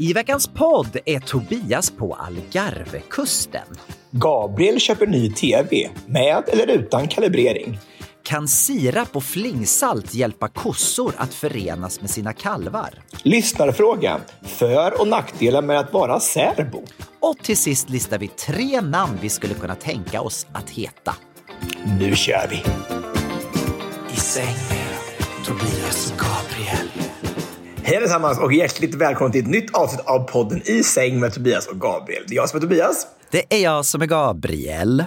I veckans podd är Tobias på Algarvekusten. Gabriel köper ny tv, med eller utan kalibrering. Kan sirap och flingsalt hjälpa kossor att förenas med sina kalvar? Lyssnarfråga. För och nackdelar med att vara särbo. Och till sist listar vi tre namn vi skulle kunna tänka oss att heta. Nu kör vi! I säng med Tobias och Gabriel. Hej allesammans och hjärtligt välkomna till ett nytt avsnitt av podden I säng med Tobias och Gabriel. Det är jag som är Tobias. Det är jag som är Gabriel.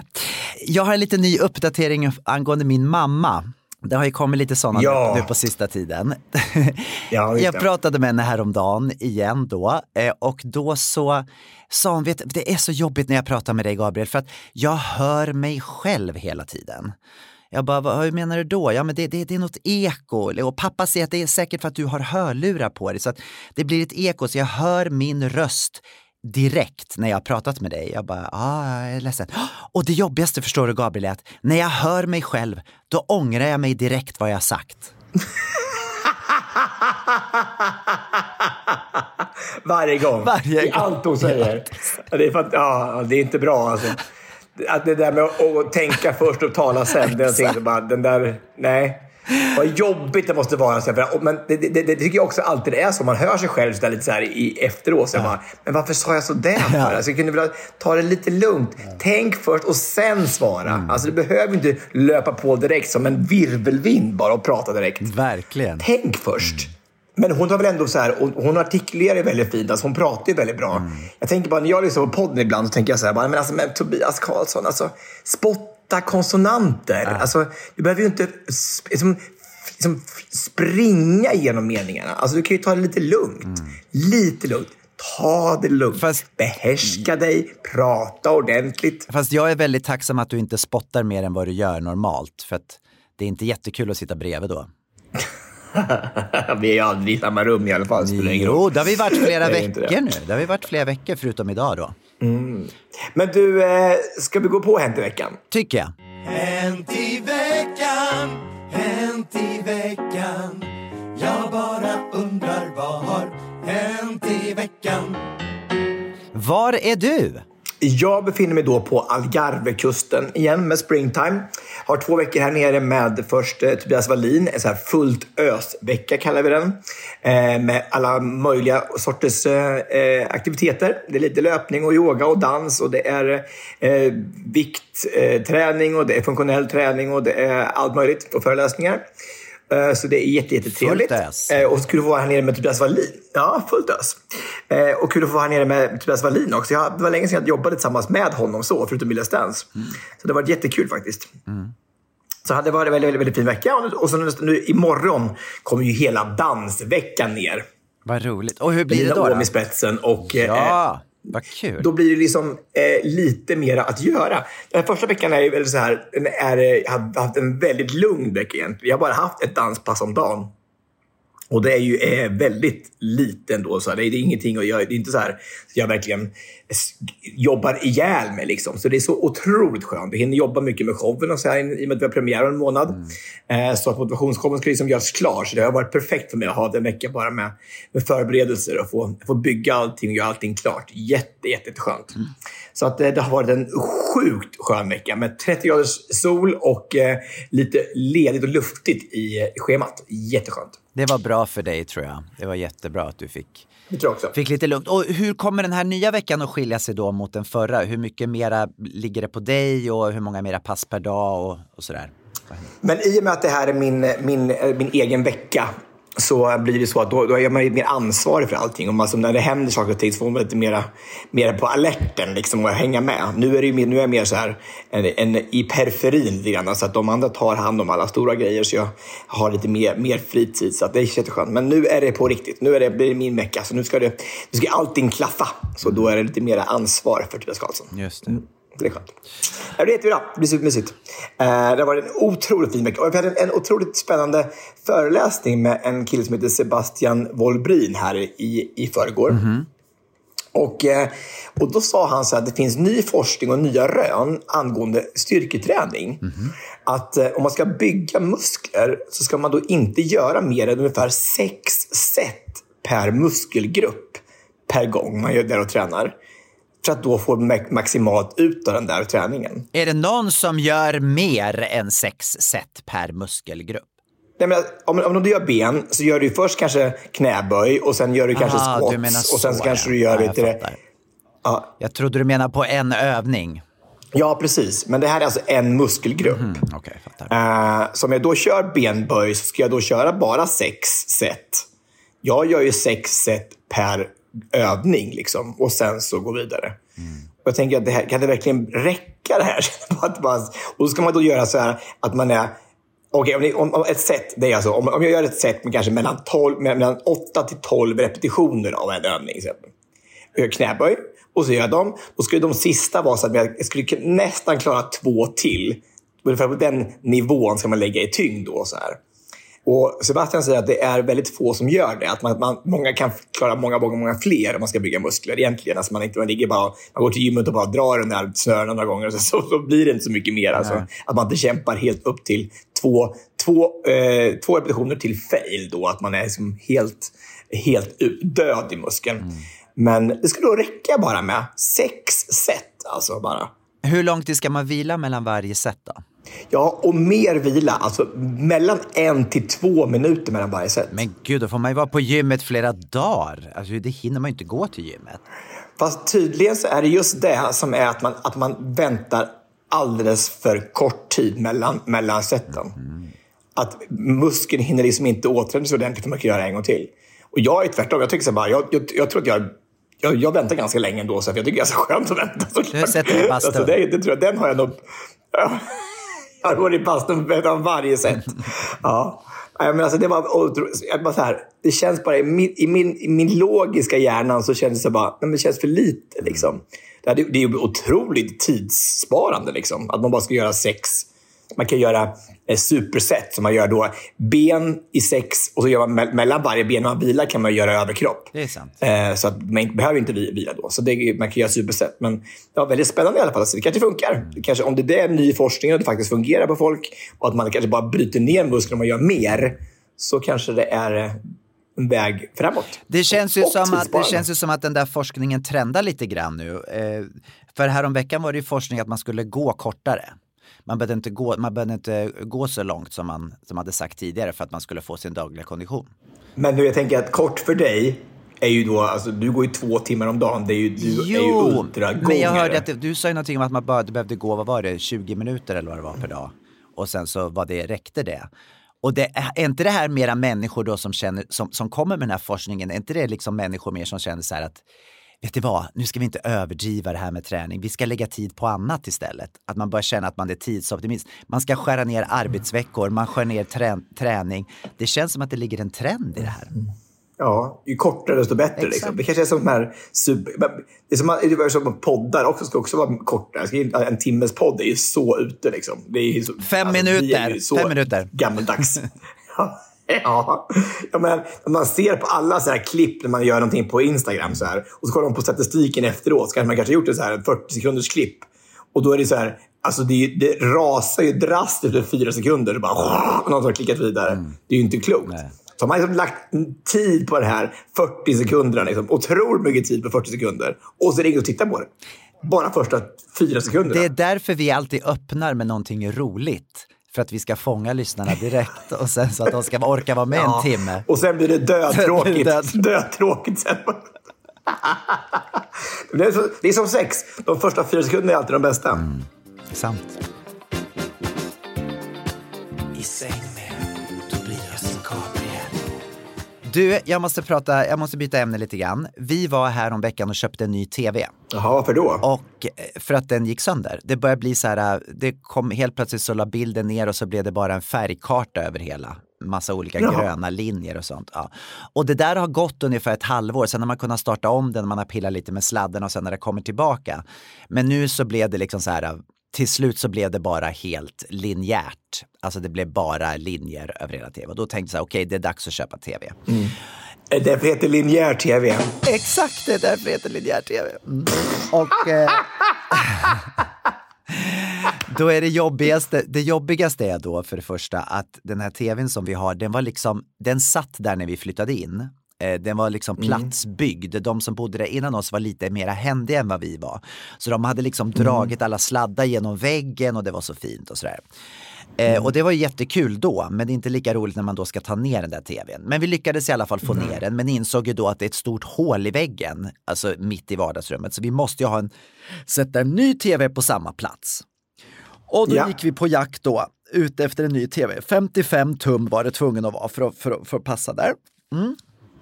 Jag har en liten ny uppdatering angående min mamma. Det har ju kommit lite sådana Ja. nu på sista tiden. Ja, jag pratade med henne häromdagen igen då eh, och då så sa hon, vet, det är så jobbigt när jag pratar med dig Gabriel för att jag hör mig själv hela tiden. Jag bara, vad, hur menar du då? Ja men det, det, det är något eko och pappa säger att det är säkert för att du har hörlurar på dig så att det blir ett eko så jag hör min röst direkt när jag har pratat med dig. Jag bara, ah, jag är ledsen. Och det jobbigaste förstår du Gabriel är att när jag hör mig själv, då ångrar jag mig direkt vad jag har sagt. Varje gång. Varje I gång. allt hon säger. Ja, det, är för att, ja, det är inte bra alltså. Att det där med att, tänka först och tala sen. Någonting som bara, den där, nej. Vad jobbigt det måste vara. Men det, det, det, tycker jag också alltid är så. Man hör sig själv så lite så här i efteråt. Så jag bara, men varför sa jag så där för? Alltså, jag kunde väl ta det lite lugnt. Tänk först och sen svara. Alltså, du behöver inte löpa på direkt som en virvelvind bara och prata direkt. Verkligen. Tänk först. Men hon har väl ändå så här, och hon artikulerar väldigt fint, alltså hon pratar ju väldigt bra. Jag tänker bara, när jag lyssnar på podden ibland så tänker jag så här, men alltså men Tobias Karlsson, alltså spotta konsonanter. Alltså, du behöver ju inte liksom, liksom, springa igenom meningarna. Alltså du kan ju ta det lite lugnt. Lite lugnt. Ta det lugnt. Fast- Behärska dig, prata ordentligt. Fast jag är väldigt tacksam att du inte spottar mer än vad du gör normalt. För att det är inte jättekul att sitta bredvid då. Vi är aldrig i samma rum i alla fall. Jo, det har vi varit flera veckor det. nu. Det har vi varit flera veckor förutom idag då. Men du, eh, ska vi gå på Hänt i veckan? Tycker jag. Hänt i veckan, hänt i veckan Jag bara undrar vad har hänt i veckan Var är du? Jag befinner mig då på Algarvekusten igen med Springtime. Har två veckor här nere med först eh, Tobias Wallin, en så här fullt ös-vecka kallar vi den. Eh, med alla möjliga sorters eh, eh aktiviteter. Det är lite löpning och yoga och dans och det är eh, viktträning eh, och det är funktionell träning och det är allt möjligt och föreläsningar. Eh, Så det är jätte, jättetrevligt. Eh, Och så kul att få vara här nere med Tobias Wallin. Ja, fullt ös. Eh, Och kul att få vara här nere med Tobias Wallin också. Jag, det var länge sedan jag jobbade tillsammans med honom så, förutom Mille Stans. Så det var jättekul faktiskt. Så det var en väldigt, väldigt, väldigt fin vecka. Och så nu, nu imorgon kommer ju hela dansveckan ner. Vad roligt. Och hur blir det Lina då? Åhm då? i spetsen och eh, Ja, vad kul. då blir det liksom eh, lite mer att göra. Den första veckan är ju väl så här, är, jag har haft en väldigt lugn vecka egentligen. Jag har bara haft ett danspass om dagen. Och det är ju är väldigt llite ändå. Så det, är, det är ingenting att göra. Det är inte så här jag verkligen jobbar ihjäl mig. Liksom. Så det är så otroligt skönt. Vi hinner jobba mycket med showen och så här, i och med att vi har premiär om en månad. Eh, så att motivationsshowen ska liksom göras klar. Så det har varit perfekt för mig att ha en vecka bara med, med förberedelser och få, få bygga allting och göra allting klart. Jätte, jätte, jätteskönt. Så att, eh, det har varit en sjukt skön vecka med 30 graders sol och eh, lite ledigt och luftigt i schemat. Jätteskönt. Det var bra för dig tror jag. Det var jättebra att du fick, fick lite lugnt. Och hur kommer den här nya veckan att skilja sig då mot den förra? Hur mycket mera ligger det på dig och hur många mera pass per dag och, och sådär? Men i och med att det här är min, min, eh, min egen vecka så blir det så att då, då är man ju mer ansvarig för allting. Och man, som när det händer saker och ting så får man lite mera, mera på alerten liksom, och hänga med. Nu är, det ju, mer- nu är jag mer så här en, en, i periferin lite grann. Så att de andra tar hand om alla stora grejer så jag har lite mer, mer fritid. Så att det är jätteskönt. Men nu är det på riktigt. Nu är det, blir det min vecka. Så nu ska, det, nu ska allting klaffa. Så då är det lite mer ansvar för Tobias Karlsson. Just det. Så det är skönt. Ja, det jättebra. Det blir supermysigt. Eh, det varit en otroligt fin vecka. Och vi hade en, otroligt spännande föreläsning med en kille som heter Sebastian Wolbrin här i, i förrgår. Och, eh, och då sa han så att det finns ny forskning och nya rön angående styrketräning. Att eh, om man ska bygga muskler så ska man då inte göra mer än ungefär sex set per muskelgrupp per gång man gör där och tränar. För att då få ma- maximalt ut av den där träningen. Är det någon som gör mer än sex set per muskelgrupp? Nej, men om, om du gör ben så gör du först kanske knäböj och sen gör du kanske Ah, squats. menar och sen så så, kanske ja. du gör Ja, det jag fattar. Ja, Jag trodde du menar på en övning. ja, precis. Men det här är alltså en muskelgrupp. Mm, Okej, fattar. Eh, så om jag då kör benböj så ska jag då köra bara sex set. Jag gör ju sex set per övning liksom, och sen så gå vidare. Och jag tänker att det här, kan det verkligen räcka det här? Att man, och så ska man då göra så här att man är Okej, om, om, om ett set, det är alltså, om, om jag gör ett set med kanske mellan, 12, mellan 8 till 12 repetitioner av en övning. exempel. Jag gör knäböj och så gör jag dem. Då skulle de sista vara så att jag skulle nästan klara två till. Ungefär på den nivån ska man lägga i tyngd. Då, så här. Och Sebastian säger att det är väldigt få som gör det. Att man, man, många kan klara många, många, många fler om man ska bygga muskler egentligen. Alltså man, inte, man, ligger bara, man går till gymmet och bara drar den där snören några gånger och så, så, så blir det inte så mycket mer. Alltså, att man inte kämpar helt upp till två, två, eh, två repetitioner till fail. Då, att man är liksom helt, helt död i muskeln. Men det skulle då räcka bara med sex set. Alltså bara. Hur lång tid ska man vila mellan varje set då? Ja, och mer vila. Alltså mellan en till två minuter mellan varje set. Men gud, då får man ju vara på gymmet flera dagar. Alltså, det hinner man ju inte gå till gymmet. Fast tydligen så är det just det som är att man, att man väntar alldeles för kort tid mellan, mellan seten. Att muskeln hinner liksom inte återhämta sig ordentligt för man kan göra det en gång till. Och jag är tvärtom. Jag tycker så bara, jag, jag, jag tror att jag, jag, jag väntar ganska länge ändå, så jag tycker det är så skönt att vänta. Du sett det i bastun. alltså, det, det tror jag, den har jag nog... Ja, jag har varit i bastun mellan varje set. Ja. Men alltså det, var, otro- bara så här, det känns bara i min, i min, i min logiska hjärnan så känns det bara, men det känns för lite. Liksom. Det, är ju otroligt tidssparande. Liksom. Att man bara ska göra sex. Man kan göra superset som man gör då ben i sex och så gör man me- mellan varje ben man vilar kan man göra överkropp. Det är sant. Eh, så att man behöver inte vi- vila då. Så det, man kan göra superset. Men ja, väldigt spännande i alla fall. Så det kanske funkar. Det kanske, om det är ny forskning och det faktiskt fungerar på folk och att man kanske bara bryter ner musklerna och gör mer så kanske det är eh, en väg framåt. Det känns, ju Och som att, det känns ju som att den där forskningen trendar lite grann nu. Eh, för häromveckan var det ju forskning att man skulle gå kortare. Man behövde inte gå, man behövde inte gå så långt som man som hade sagt tidigare för att man skulle få sin dagliga kondition. Men nu, jag tänker att kort för dig är ju då, alltså du går ju två timmar om dagen. Det är ju, du är ju ultragångare. men jag hörde att du sa ju någonting om att man bara behövde gå, vad var det, 20 minuter eller vad det var per dag. Och sen så var det, räckte det. Och det, är inte det här mera människor då som, känner, som, som kommer med den här forskningen, är inte det liksom människor mer som känner så här att Vet du vad, nu ska vi inte överdriva det här med träning. Vi ska lägga tid på annat istället. Att man börjar känna att man är tidsoptimist. Man ska skära ner arbetsveckor, man skär ner trä träning. Det känns som att det ligger en trend i det här. Ja, ju kortare desto bättre. Liksom. Det kanske är som de här super... Det är som, det är som poddar också ska också vara in- En timmes podd är ju så ute. Liksom. Det är så, Fem är minuter. ju så Fem minuter. Gammaldags. ja, men man ser på alla så här klipp när man gör någonting på Instagram så här, och så kollar man på statistiken efteråt så kanske man kanske gjort ett så här 40 sekunders klipp. Och då är det så här, alltså det, det rasar ju drastiskt efter fyra sekunder. Och bara, och någon har klickat vidare. Det är ju inte klokt. Nej. Så man har liksom lagt tid på det här 40 sekunderna. Liksom, otroligt mycket tid på 40 sekunder. Och så är det ingen som tittar på det. Bara första fyra sekunderna. Det är därför vi alltid öppnar med någonting roligt. För att vi ska fånga lyssnarna direkt och sen så att de ska orka vara med en timme. Och sen blir det dödtråkigt. Död. dödtråkigt sen. det, är så, det är som sex. De första fyra sekunderna är alltid de bästa. Sant. Du, jag måste prata, jag måste byta ämne lite grann. Vi var här om veckan och köpte en ny tv. Jaha, varför då? Och eh, för att den gick sönder. Det började bli så här, eh, det kom helt plötsligt så la bilden ner och så blev det bara en färgkarta över hela. Massa olika Jaha. gröna linjer och sånt. Ja. Och det där har gått ungefär ett halvår. Sen har man kunnat starta om den, man har pillat lite med sladden och sen när det kommer tillbaka. Men nu så blev det liksom så här, eh, till slut så blev det bara helt linjärt. Alltså det blev bara linjer över hela tv. Och då tänkte jag okej det är dags att köpa tv. Det är Därför heter linjär tv. Exakt, det är därför det heter linjär tv. Mm. Och eh, då är det jobbigaste, det jobbigaste är då för det första att den här tvn som vi har, den var liksom, den satt där när vi flyttade in. Eh, Den var liksom platsbyggd. De som bodde där innan oss var lite mer händiga än vad vi var. Så de hade liksom dragit alla sladdar genom väggen och det var så fint och sådär. Eh, och det var jättekul då, men det är inte lika roligt när man då ska ta ner den där tvn. Men vi lyckades i alla fall få ner den, men insåg ju då att det är ett stort hål i väggen, alltså mitt i vardagsrummet. Så vi måste ju ha en, sätta en ny tv på samma plats. Och då Ja. gick vi på jakt då, ute efter en ny tv. 55 tum var det tvungen att vara för att, för att, för att passa där.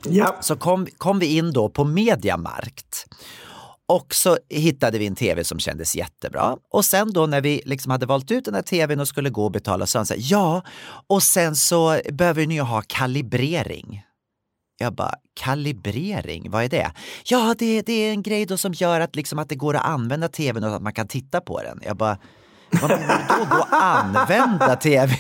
Ja. Så kom, kom vi in då på Mediamarkt. Och så hittade vi en tv som kändes jättebra. Och sen då när vi liksom hade valt ut den här tvn och skulle gå och betala så sa han så här, ja, och sen så behöver ni ju ha kalibrering. Jag bara, kalibrering, vad är det? Ja, det, det är en grej då som gör att, liksom, att det går att använda tvn och att man kan titta på den. Jag bara, vad menar du då gå och använda tvn?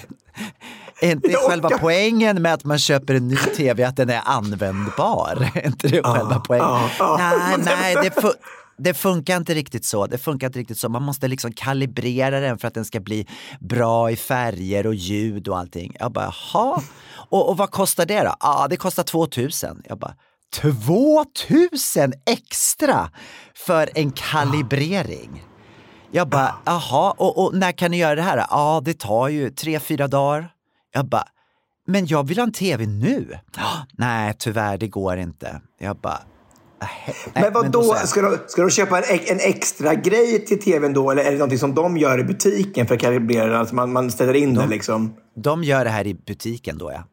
Är inte Jag själva orkar. poängen med att man köper en ny tv att den är användbar? Är inte det själva poängen? ja, ja. Nej, nej, det, fu- det funkar inte riktigt så. Det funkar inte riktigt så. Man måste liksom kalibrera den för att den ska bli bra i färger och ljud och allting. Jag bara, jaha. Och, och vad kostar det då? Ja, det kostar 2000. Jag bara, 2000 extra för en kalibrering? Jag bara, jaha, och, och när kan ni göra det här? Ja, det tar ju tre, fyra dagar. Jag bara, men jag vill ha en tv nu. Nej, tyvärr, det går inte. Jag bara. Nej, Men vad då jag, Ska de, ska de köpa en, en extra grej till tvn då? Eller är det någonting som de gör i butiken för att kalibrera? Alltså man, man ställer in det liksom? De gör det här i butiken då ja.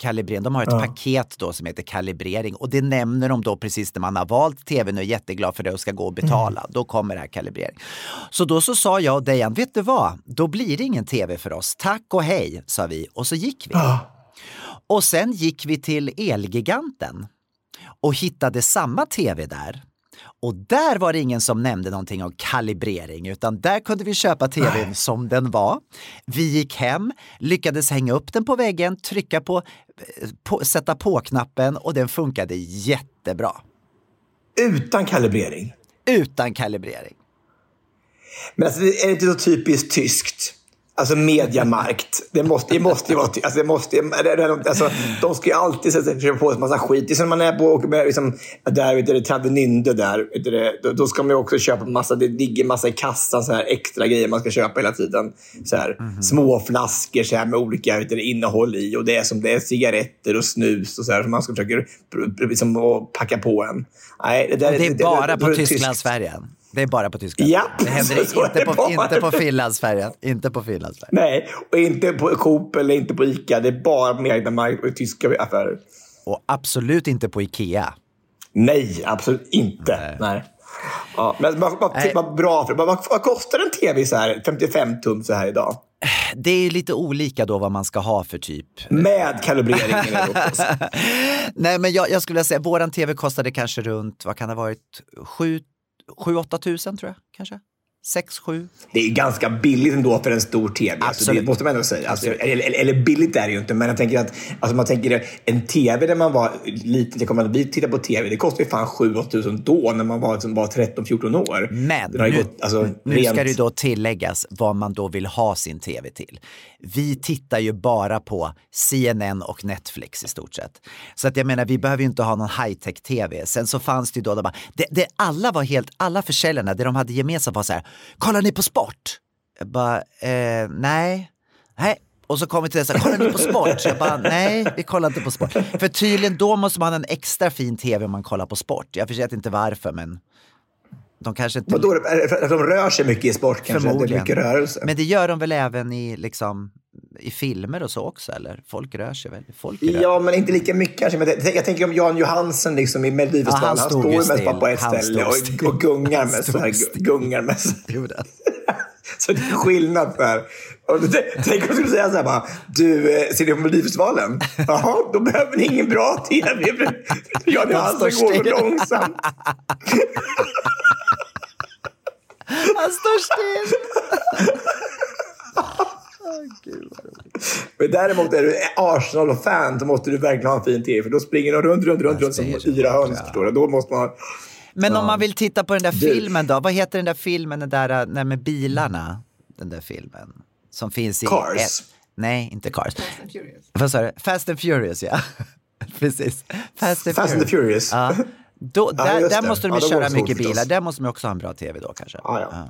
Kalibrering. De har ett paket då som heter kalibrering och det nämner de då precis när man har valt tvn och är jätteglad för det och ska gå och betala. Då kommer det här kalibrering. Så då så sa jag och Dejan, vet du vad? Då blir det ingen tv för oss. Tack och hej, sa vi och så gick vi. Och sen gick vi till Elgiganten och hittade samma tv där. Och där var det ingen som nämnde någonting om kalibrering, utan där kunde vi köpa tvn som den var. Vi gick hem, lyckades hänga upp den på väggen, trycka på, på sätta på-knappen och den funkade jättebra. Utan kalibrering? Utan kalibrering. Men alltså, är det inte så typiskt tyskt? Alltså mediamarkt. Det måste, det måste ju vara... Alltså, det måste, det- det- alltså, de ska ju alltid sätta- försöka på sig en massa skit. Det är som när man är på med, liksom, där, vet du, det, Travemünde där. Vet du, det, då, då ska man ju också köpa massa... Det ligger massa i kassan så här, extra grejer man ska köpa hela tiden. Så här, Små flaskor så här, med olika vet du, innehåll i. Och det är som det är cigaretter och snus och så här. Som man ska försöka liksom, och packa på en. Nej, det, där, Och det är bara på tyskt. Tysklandsfärjan. Det är bara på Tyskland. Ja, det händer inte, på, bara. inte på Finlandsfärjan. Inte på Finlandsfärjan. Nej, och inte på Coop eller inte på Ica. Det är bara på Mediamarkt och tyska affärer. Och absolut inte på Ikea. Nej, absolut inte. Nej. Ja, men vad, vad, Nej. vad bra. För, vad, vad, kostar en tv så här, 55 tum så här idag? Det är lite olika då vad man ska ha för typ. Med kalibrering. menar jag också. Nej, men jag, jag skulle vilja säga, våran tv kostade kanske runt, vad kan det ha varit, 7-8 tusen tror jag kanske. Sex, sju. Det är ganska billigt ändå för en stor tv. Alltså, det måste man ändå säga. Alltså, eller, eller billigt är det ju inte, men jag tänker att alltså, man tänker en tv när man var liten, jag kommer att vi tittar på tv, det kostade ju fan 7 tusen då när man var, liksom, var 13-14 år. Men nu, gått, alltså, nu rent- ska det då tilläggas vad man då vill ha sin tv till. Vi tittar ju bara på CNN och Netflix i stort sett. Så att jag menar, vi behöver ju inte ha någon high-tech-tv. Sen så fanns det ju då, de bara, det, det, alla var helt, alla försäljarna, det de hade gemensamt var så här, kollar ni på sport? Jag bara, eh, nej, nej. Och så kom vi till det så här, kollar ni på sport? Jag bara, nej, vi kollar inte på sport. För tydligen då måste man ha en extra fin tv om man kollar på sport. Jag vet inte varför, men de kanske inte... Vadå, att de rör sig mycket i sport kanske? Det är Förmodligen. mycket rörelse. Men det gör de väl även i, liksom, i filmer och så också, eller? Folk rör sig väl? Folk rör. Ja, men inte lika mycket kanske. Men jag, jag tänker om Jan Johansen liksom i Melodifestivalen. Ja, han han, stod står ju mest bara på ett Han ställe och, och gungar Han mest. Så gungar mest. Han. Så det är skillnad det- Tänk om jag skulle säga så här bara, du, eh, ser du på Melodifestivalen? Jaha, då behöver ni ingen bra tv. för Jan Johansen står går så still. långsamt. Han står still! Men däremot är du Arsenal-fan så måste du verkligen ha en fin tv. För då springer de runt, runt, runt, runt som springer yra höns. ja. Förstår du? Då måste man... Men om man vill titta på den där filmen då? Vad heter den där filmen, den där när med bilarna? Den där filmen. Som finns i... Cars. ett- nej, inte Cars. Vad sa du? Fast and Furious, ja. Precis. Fast and Fast and the Furious. Ja. Då, Ja, där just där måste de Ja, ju då köra mycket bilar. Där måste de också ha en bra tv då kanske. Ja, ja.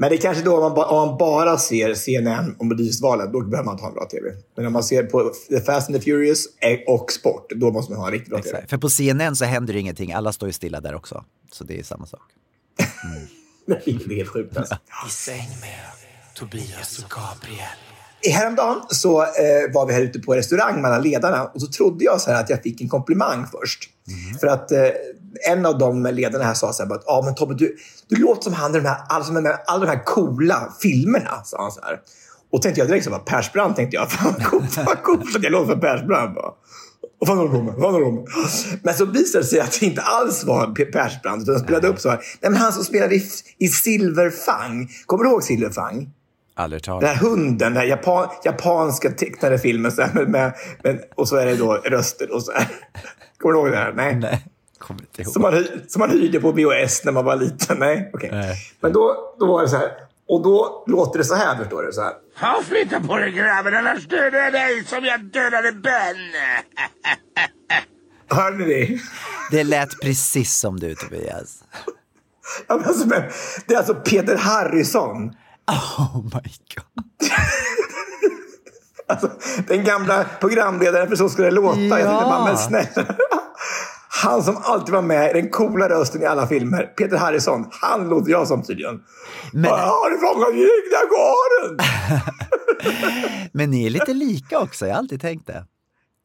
Men det är kanske då om man, ba, om man bara ser CNN och Melodifestivalen, då behöver man inte ha en bra tv. Men om man ser på The Fast and the Furious eh, och sport, då måste man ha en riktigt bra tv. Exakt. För på CNN så händer det ingenting. Alla står ju stilla där också. Så det är samma sak. Nej, det är helt sjukt alltså. I säng med Tobias och Gabriel. Häromdagen så eh, var vi här ute på restaurang mellan ledarna och så trodde jag så här att jag fick en komplimang först. För att eh, en av de ledarna här sa så här, att, ah, men Tobbe, du, du låter som han i de här, alla, de här, alla de här coola filmerna, sa han så här. Och tänkte jag direkt så här, Persbrandt tänkte jag, fan vad coolt, att jag låter som Persbrandt. bara. Vad fan håller på med? Fan håller? Men så visade det sig att det inte alls var Persbrandt, utan de spelade upp så här. Nej, men han som spelade i, i Silverfang. Kommer du ihåg Silverfang? Aldrig Den talat. här hunden, den här japan, japanska tecknade filmen. Så här, med, med, och så är det då röster och så här. Kommer du ihåg det här? Nej. Nej, kommer inte ihåg. Som, man, som man hyrde på VHS när man var liten. Nej, okej. Nej. Men då, då var det så här. Och då låter det så här, förstår du? Så här. Han flyttar på dig grabben, annars dödar jag dig som jag dödade Ben. Hörde ni det? Det lät precis som du Tobias. Ja, men alltså, men, det är alltså Peter Harrison. Oh my god. Alltså, den gamla programledaren för Så ska det låta. Jag tänkte Ja. bara, men snälla. Han som alltid var med, den coola rösten i alla filmer. Peter Harrison. Han låter jag som tydligen. Men- Men... Har du fångat Jaguaren? Men ni är lite lika också, jag har alltid tänkt det.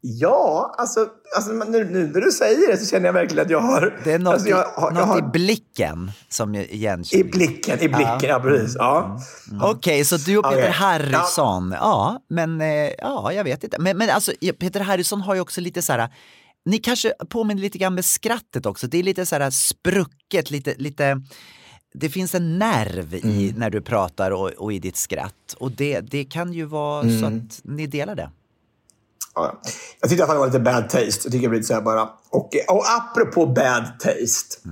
Ja, alltså, alltså nu, nu när du säger det så känner jag verkligen att jag har... Det är något, alltså, jag, i, har- något jag har, i blicken som jag I blicken, i blicken, ja, precis. Ja. Okej, så du och Peter Okej. Harrison, ja. men eh, ja, jag vet inte. Men, men alltså, ja, Peter Harrison har ju också lite så här, ni kanske påminner lite grann med skrattet också. Det är lite så här sprucket, lite, lite det finns en nerv i Mm. när du pratar och, och i ditt skratt. Och det, det kan ju vara Mm. så att ni delar det. Ja. Jag tyckte att han var lite bad taste. Jag tycker det blir lite så här bara. Och, och apropå bad taste.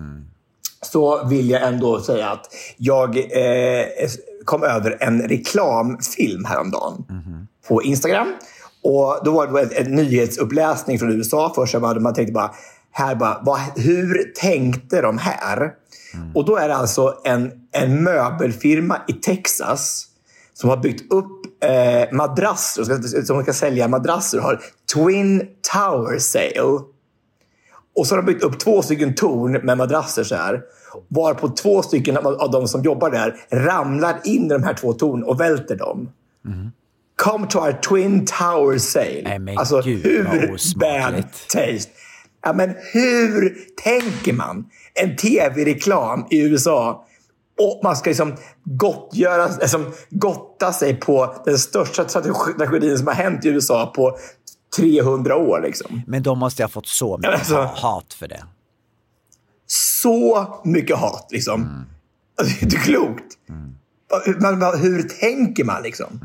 Så vill jag ändå säga att jag eh, kom över en reklamfilm häromdagen. På Instagram. Och då var det en, en nyhetsuppläsning från USA. Först hade man tänkte bara, här bara vad, hur tänkte de här? Och då är det alltså en, en möbelfirma i Texas som har byggt upp eh, madrasser, ska, som ska sälja madrasser har Twin Tower Sale. Och så har de byggt upp två stycken torn med madrasser så här. Varpå två stycken av, av de som jobbar där ramlar in i de här två tornen och välter dem. Come to our Twin Tower Sale. Nej, men alltså gud, hur bad taste. Ja, men hur tänker man? En tv-reklam i USA och man ska liksom gottgöra, liksom gotta sig på den största trage- tragedin som har hänt i USA på 300 år. Liksom. Men de måste ha fått så mycket Alltså- ha- hat för det. Så mycket hat. Liksom. Alltså, det är inte klokt. Man, man, hur tänker man liksom?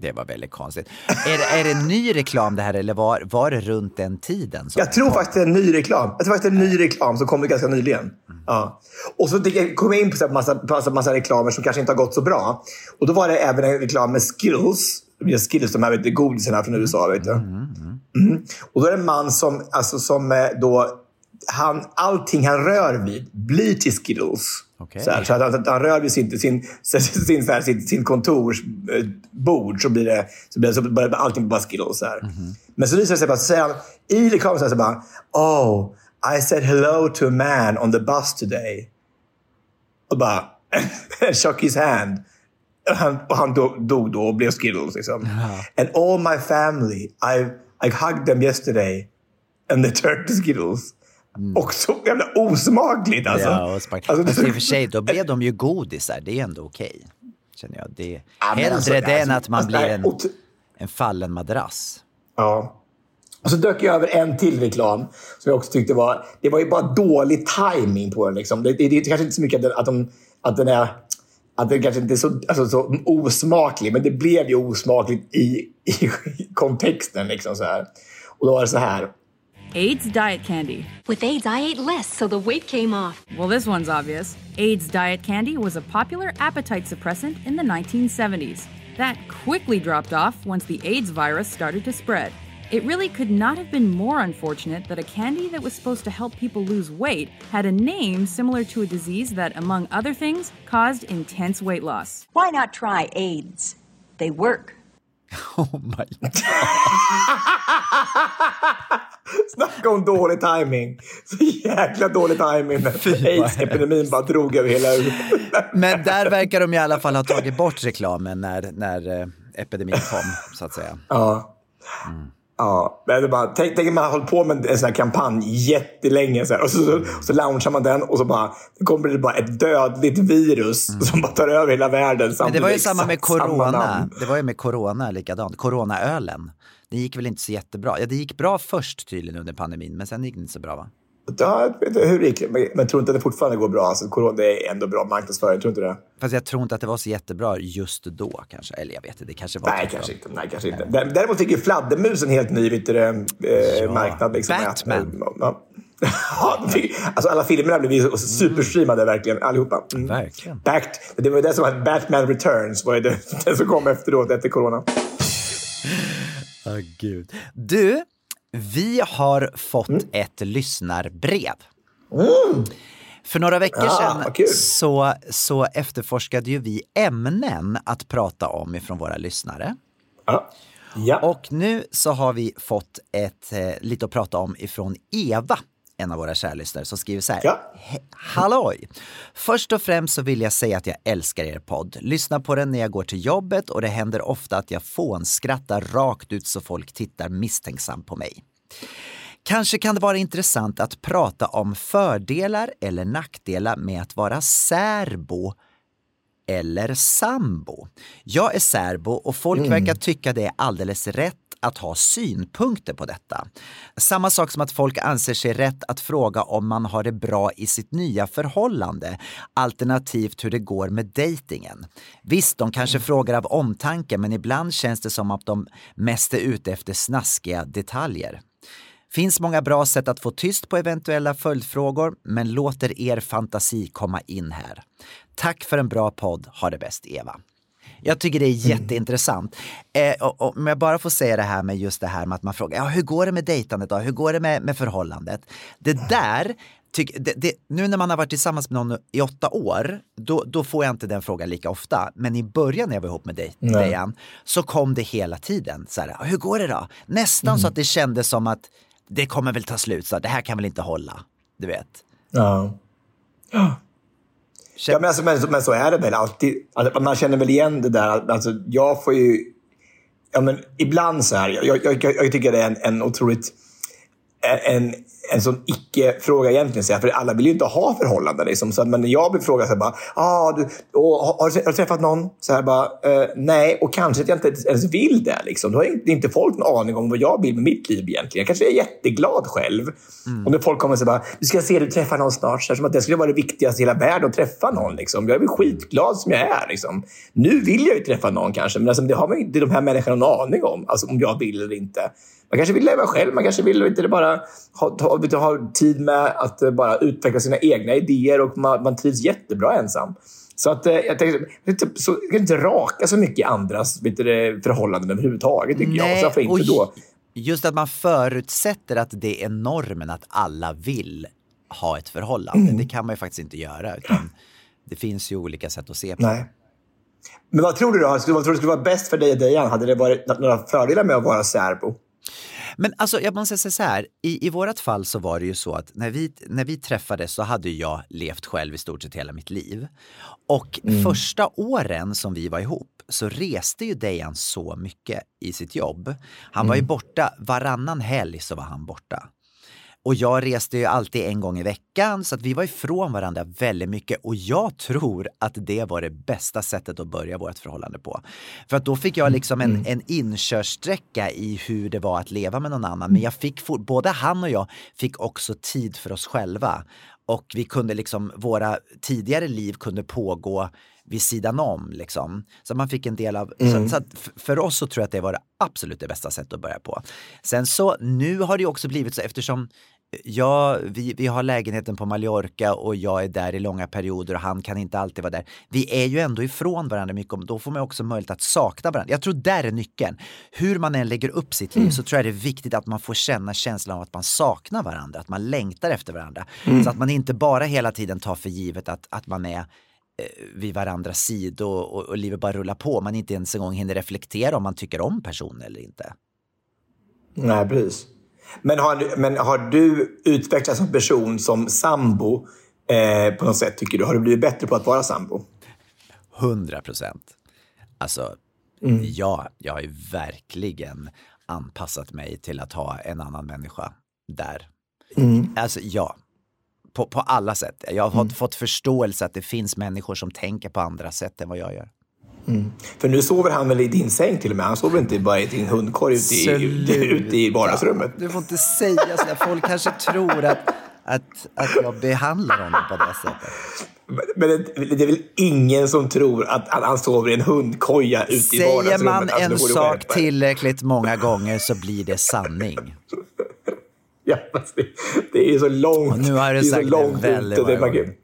Det var väldigt konstigt. Är det, är det ny reklam det här eller var, var det runt den tiden? Jag tror faktiskt det är en ny reklam. Jag tror faktiskt det är en ny reklam som kom ganska nyligen. Ja. Och så kom jag in på här massa, massa, massa reklamer som kanske inte har gått så bra. Och då var det även en reklam med Skittles. Med Skittles, de här godisarna från USA. Vet du. Mm. Och då är det en man som, alltså, som eh, då, han, allting han rör vid blir till Skittles. Okej. Så, här, så att han, att han rör vid sin, sin, sin, sin, så här, sin, sin kontorsbord så blir det, så blir det så börjar allting bara Skittles. Så här. Men så visar det sig bara, så säger han, i reklamen så, här, så bara, Oh, I said hello to a man on the bus today. Och bara, shook his hand. Och han, och han dog, dog då och blev Skittles. Liksom. And all my family, I, I hugged them yesterday. And they turned to Skittles. Och så jävla osmakligt alltså. Ja, spark. Alltså, Fast i och för sig, då blev de ju godisar. Det är ändå okej. Känner jag. Det Ja, hellre alltså, det alltså, än att man alltså, blir en, en fallen madrass. Ja. Och så dök jag över en till reklam som jag också tyckte var... Det var ju bara dålig timing på den. Liksom. Det, det, det är kanske inte så mycket att den, att de, att den är... Att den kanske inte är så, alltså, så osmaklig, men det blev ju osmakligt i, i kontexten. Liksom, så här. Och då var det så här. AIDS diet candy. With AIDS, I ate less, so the weight came off. Well, this one's obvious. AIDS diet candy was a popular appetite suppressant in the 1970s. That quickly dropped off once the AIDS virus started to spread. It really could not have been more unfortunate that a candy that was supposed to help people lose weight had a name similar to a disease that, among other things, caused intense weight loss. Why not try AIDS? They work. Oh my God. Snacka om dålig timing. Så jäkla dålig timing aids-epidemin bara drog över hela Europa. Men där verkar de i alla fall ha tagit bort reklamen när, när eh, epidemin kom, så att säga. Ja. Ja, det är bara, tänk, tänk att man har hållit på med en sån här kampanj jättelänge så här, och så, så, så launchar man den och så bara, det kommer det bara ett dödligt virus som bara tar över hela världen. Mm. Men det var ju samma med samma corona. Det var ju med corona likadant. Coronaölen. Det gick väl inte så jättebra. Ja, det gick bra först tydligen under pandemin, men sen gick det inte så bra va? Ja, jag vet inte hur det gick, men, men tror inte att det fortfarande går bra. Alltså, corona är ändå bra marknadsföring, tror inte det? Fast jag tror inte att det var så jättebra just då kanske. Eller jag vet inte, det kanske var Nej, tvärtom. kanske inte. Nej, kanske inte. Dä- Däremot fick ju fladdermus en helt ny vet du, eh, marknad. Liksom, Batman. Ja. Ja, fick, alltså alla filmerna blev ju superstreamade verkligen, allihopa. Mm. Verkligen. Backed. Det var ju det som var Batman Returns, var ju det, det som kom efteråt, efter corona. Åh, gud. Du, vi har fått Mm. ett lyssnarbrev. För några veckor Ah, sedan så, så efterforskade ju vi ämnen att prata om ifrån våra lyssnare. Ja. Ja. Och nu så har vi fått ett, eh, lite att prata om ifrån Eva, en av våra kära lyssnare, som skriver så här. Ja. "He- Halloj! Först och främst så vill jag säga att jag älskar er podd. Lyssnar på den när jag går till jobbet och det händer ofta att jag fånskrattar rakt ut så folk tittar misstänksamt på mig. Kanske kan det vara intressant att prata om fördelar eller nackdelar med att vara särbo eller sambo. Jag är särbo och folk verkar tycka det är alldeles rätt att ha synpunkter på detta. Samma sak som att folk anser sig rätt att fråga om man har det bra i sitt nya förhållande, alternativt hur det går med dejtingen. Visst, de kanske frågar av omtanke, men ibland känns det som att de mest är ute efter snaskiga detaljer. Finns många bra sätt att få tyst på eventuella följdfrågor, men låter er fantasi komma in här. Tack för en bra podd. Ha det bäst, Eva. Jag tycker det är jätteintressant. Eh, och, och, om jag bara får säga det här med just det här med att man frågar, ja, hur går det med dejtandet då? Hur går det med, med förhållandet? Det där, tyck, det, det, nu när man har varit tillsammans med någon i åtta år, då, då får jag inte den frågan lika ofta. Men i början när jag var ihop med dig, Nej. Dejan, så kom det hela tiden. Så här, hur går det då? Nästan så att det kändes som att det kommer väl ta slut, så det här kan väl inte hålla. Du vet. Ja. Ja, Ja, men, alltså, men, men så är det väl alltid. Alltså, man känner väl igen det där. Alltså, jag får ju... Ja, men ibland så här. Jag, jag, jag, jag tycker det är en, en otroligt... En, en sån icke-fråga egentligen. För alla vill ju inte ha förhållanden. Liksom. Så men när jag blir frågad så här, bara, ah, du, och, har, har, du, träffat någon? Så här, bara, eh, nej, och kanske att jag inte ens vill det. Liksom. Då har inte, inte folk någon aning om vad jag vill med mitt liv egentligen. Jag kanske är jätteglad själv. Mm. Och när folk kommer och bara, du ska se du träffar någon snart. Så här, som att det skulle vara det viktigaste i hela världen att träffa någon. Liksom. Jag är väl skitglad som jag är. Liksom. Nu vill jag ju träffa någon kanske, men alltså, det har man inte de här människorna någon aning om. Alltså, om jag vill eller inte. Man kanske vill leva själv, man kanske vill inte bara ha, ha, ha, tid med att uh, bara utveckla sina egna idéer och man, man trivs jättebra ensam. Så att, uh, jag tänkte, inte, så, jag kan inte raka så mycket i andras vet du, förhållanden överhuvudtaget, tycker jag. Så varför inte då? Just att man förutsätter att det är normen att alla vill ha ett förhållande. Mm. Det kan man ju faktiskt inte göra. Utan det finns ju olika sätt att se på Nej. Men vad tror du då? Vad tror du skulle vara bäst för dig och Dejan? Hade det varit några fördelar med att vara särbo? Men alltså, jag måste säga så här, i, i vårt fall så var det ju så att när vi, när vi träffades så hade jag levt själv i stort sett hela mitt liv. Och Mm. första åren som vi var ihop så reste ju Dejan så mycket i sitt jobb. Han var ju Mm. borta, varannan helg så var han borta. Och jag reste ju alltid en gång i veckan så att vi var ifrån varandra väldigt mycket och jag tror att det var det bästa sättet att börja vårt förhållande på. För att då fick jag liksom en, en inkörsträcka i hur det var att leva med någon annan. Men jag fick, for- både han och jag fick också tid för oss själva. Och vi kunde liksom, våra tidigare liv kunde pågå vid sidan om. Liksom. Så man fick en del av, Mm. så, så för oss så tror jag att det var det absolut det bästa sättet att börja på. Sen så, nu har det ju också blivit så eftersom Ja, vi, vi har lägenheten på Mallorca och jag är där i långa perioder och han kan inte alltid vara där. Vi är ju ändå ifrån varandra mycket och då får man också möjlighet att sakna varandra. Jag tror där är nyckeln. Hur man än lägger upp sitt liv så tror jag det är viktigt att man får känna känslan av att man saknar varandra, att man längtar efter varandra. Mm. Så att man inte bara hela tiden tar för givet att, att man är eh, vid varandras sidor och, och, och livet bara rullar på. Man inte ens en gång hinner reflektera om man tycker om personen eller inte. Nej, precis. Men har, du- men har du utvecklats som person, som sambo, eh, på något sätt, tycker du? Har du blivit bättre på att vara sambo? 100 procent. Alltså, Mm. ja, jag har ju verkligen anpassat mig till att ha en annan människa där. Mm. Alltså, ja. På, på alla sätt. Jag har Mm. fått förståelse att det finns människor som tänker på andra sätt än vad jag gör. Mm. För nu sover han väl i din säng till och med? Han sover inte bara i din hundkorg ute i, ute i vardagsrummet? Du får inte säga sådär. Folk kanske tror att, att, att jag behandlar honom på det sättet. Men det, det är väl ingen som tror att, att han sover i en hundkoja ute i Säger vardagsrummet? man Alltså, en sak tillräckligt många gånger så blir det sanning. Ja, det, det är så långt. Och nu har du sagt det väldigt många gånger.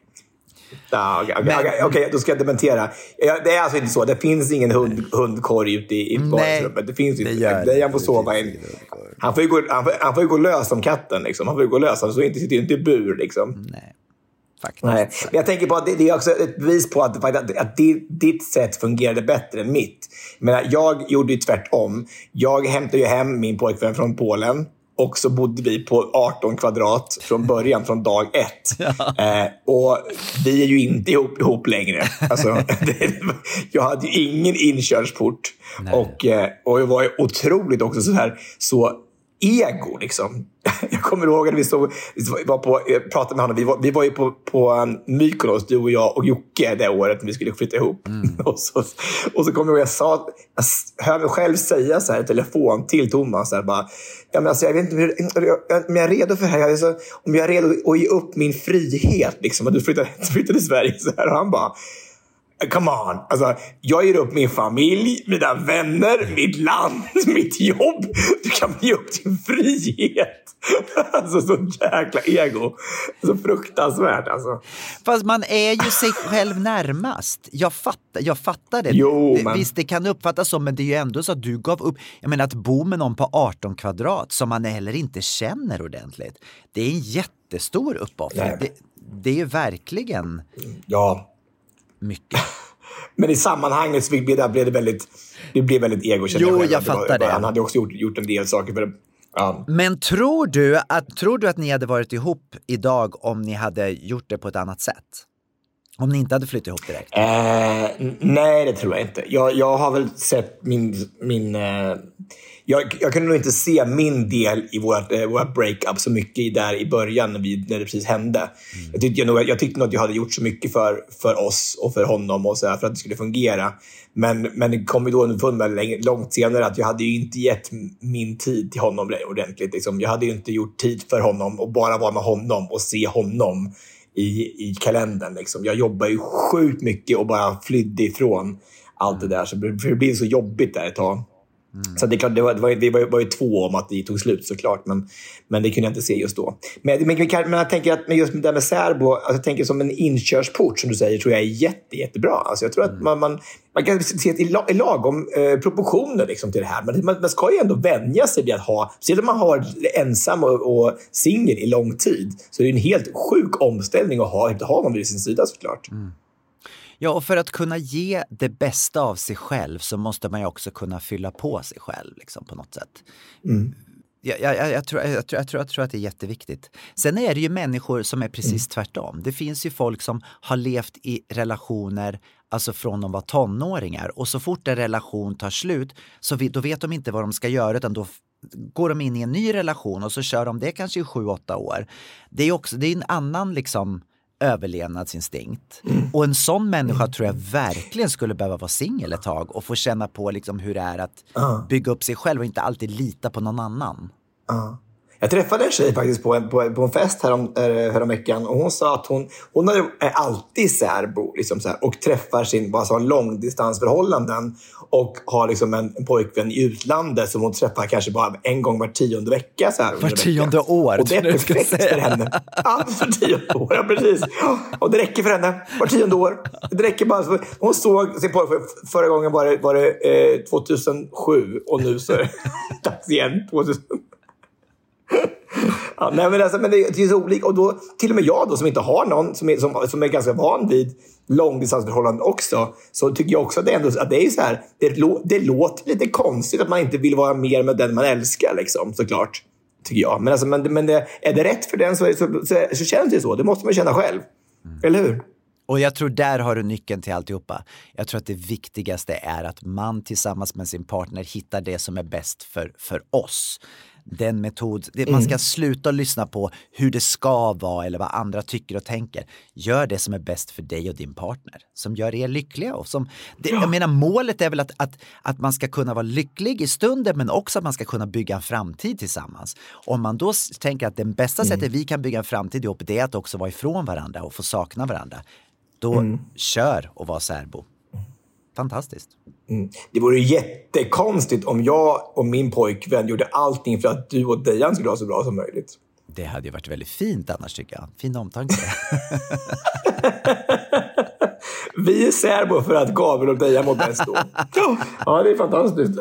Ja, Okej, okej, okej, okej, då ska jag dementera. Det är alltså inte så. Det finns ingen hund, hundkorg ute i, i vardagsrummet. Det finns inte. det han får sova i en... Han får, ju gå, han, får, han får gå lös som katten. Liksom. Han får gå lös. Han inte, sitter ju inte i bur. Liksom. Nej, faktiskt. Nej. Men jag tänker på att det, det är också ett bevis på att, att, att ditt, sätt fungerade bättre än mitt. Jag, menar, jag gjorde ju tvärtom. Jag hämtade ju hem min pojkvän från Polen. Och så bodde vi på 18 kvadrat från början, från dag ett. Eh, och vi är ju inte ihop, ihop längre. Alltså, det, jag hade ju ingen inkörsport. Och, eh, och jag var ju otroligt också så här, så ego. Liksom. Jag kommer ihåg att vi, stod, vi var på, pratade med honom. Vi var, vi var ju på, på um, Mykonos, du och jag och Jocke, det året när vi skulle flytta ihop. och, så, och så kommer jag ihåg jag sa, jag hör mig själv säga så här i telefon till Thomas. Så här, bara, ja, men alltså, jag vet inte hur, om jag är redo för det här. Jag är så, om jag är redo att ge upp min frihet. Liksom, att du flyttar, flyttar till Sverige. Så här, och han bara, Come on! Alltså, jag ger upp min familj, mina vänner, mitt land, mitt jobb. Du kan ge upp din frihet. Alltså så jäkla ego. Så fruktansvärt alltså. Fast man är ju sig själv närmast. Jag fattar, jag fattar det. Jo, men- Visst, det kan uppfattas så, men det är ju ändå så att du gav upp. Jag menar att bo med någon på 18 kvadrat som man heller inte känner ordentligt. Det är en jättestor uppoffring. Det, det är ju verkligen Ja. Mycket. Men i sammanhanget så blev det, blev det väldigt, det blev väldigt ego. Jo, jag var- fattar det. Han hade också gjort, gjort en del saker för. Ja. Men tror du, att, tror du att ni hade varit ihop idag om ni hade gjort det på ett annat sätt? Om ni inte hade flyttat ihop direkt? Eh, nej, det tror jag inte. Jag, jag har väl sett min... min eh, jag, jag kunde nog inte se min del i vårt, eh, vårt breakup så mycket där i början när, vi, när det precis hände. Mm. Jag, tyckte, jag, jag tyckte nog att jag hade gjort så mycket för, för oss och för honom och så här, för att det skulle fungera. Men, men det kom ju då underfund med långt senare att jag hade ju inte gett min tid till honom ordentligt. Liksom. Jag hade ju inte gjort tid för honom och bara vara med honom och se honom i, i kalendern. Liksom. Jag jobbar ju sjukt mycket och bara flydde ifrån allt det där. Så det blev så jobbigt där ett tag. Mm. Så det, klart, det, var, det, var, det var, var ju två om att det tog slut såklart, men, men det kunde jag inte se just då. Men, men, men jag tänker att just det där med särbo, alltså jag tänker som en inkörsport som du säger, tror jag är jätte, jättebra. Alltså jag tror att mm. man, man, man kan se i, i lagom eh, proportioner liksom till det här. Men man, man ska ju ändå vänja sig vid att ha, speciellt om man har varit ensam och, och singel i lång tid, så det är en helt sjuk omställning att ha, ha någon vid sin sida såklart. Mm. Ja, och för att kunna ge det bästa av sig själv så måste man ju också kunna fylla på sig själv liksom, på något sätt. Mm. Jag, jag, jag, tror, jag, tror, jag, tror, jag tror att det är jätteviktigt. Sen är det ju människor som är precis mm. tvärtom. Det finns ju folk som har levt i relationer alltså från de var tonåringar och så fort en relation tar slut så vi, då vet de inte vad de ska göra utan då går de in i en ny relation och så kör de det kanske i sju, åtta år. Det är också det är en annan liksom överlevnadsinstinkt. Mm. Och en sån människa tror jag verkligen skulle behöva vara singel ett tag och få känna på liksom hur det är att uh. bygga upp sig själv och inte alltid lita på någon annan. Uh. Jag träffade en tjej faktiskt på en, på, på en fest härom, äh, häromveckan och hon sa att hon, hon är alltid särbo liksom så här, och träffar sin bara så långdistansförhållanden och har liksom en, en pojkvän i utlandet som hon träffar kanske bara en gång var tionde vecka. Så här, var tionde år? Och det är perfekt för henne. Ja, var tionde år, ja precis. Och det räcker för henne. Var tionde år. Det räcker bara. Hon såg sin pojkvän, förra gången var det, var det eh, 2007 och nu så är det dags igen. 2000. Ja, nej, men, alltså, men det, det är så olika. Och då, till och med jag då, som inte har någon, som är, som, som är ganska van vid långdistansförhållanden också, så tycker jag också att det, ändå, att det är så här, det, det låter lite konstigt att man inte vill vara mer med den man älskar, liksom, såklart. Tycker jag. Men, alltså, men, men det, är det rätt för den så, så, så, så känns det så. Det måste man känna själv. Mm. Eller hur? Och jag tror där har du nyckeln till alltihopa. Jag tror att det viktigaste är att man tillsammans med sin partner hittar det som är bäst för, för oss den metod. Mm. Man ska mm. sluta lyssna på hur det ska vara eller vad andra tycker och tänker. Gör det som är bäst för dig och din partner. Som gör er lyckliga. Och som, det, ja. Jag menar målet är väl att, att, att man ska kunna vara lycklig i stunden men också att man ska kunna bygga en framtid tillsammans. Om man då tänker att det bästa mm. sättet vi kan bygga en framtid ihop det är att också vara ifrån varandra och få sakna varandra. Då mm. kör och var särbo. Fantastiskt. Mm. Det vore jättekonstigt om jag och min pojkvän gjorde allting för att du och Dejan skulle ha så bra som möjligt. Det hade ju varit väldigt fint annars tycker jag. Fin omtanke. Vi är särbo för att Gabriel och Dejan mår bäst då. Ja, det är fantastiskt.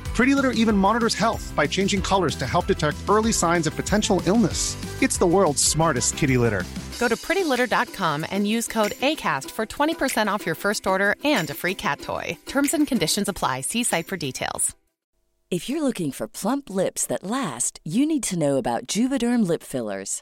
Pretty Litter even monitors health by changing colors to help detect early signs of potential illness. It's the world's smartest kitty litter. Go to prettylitter.com and use code ACAST for 20% off your first order and a free cat toy. Terms and conditions apply. See site for details. If you're looking for plump lips that last, you need to know about Juvederm lip fillers.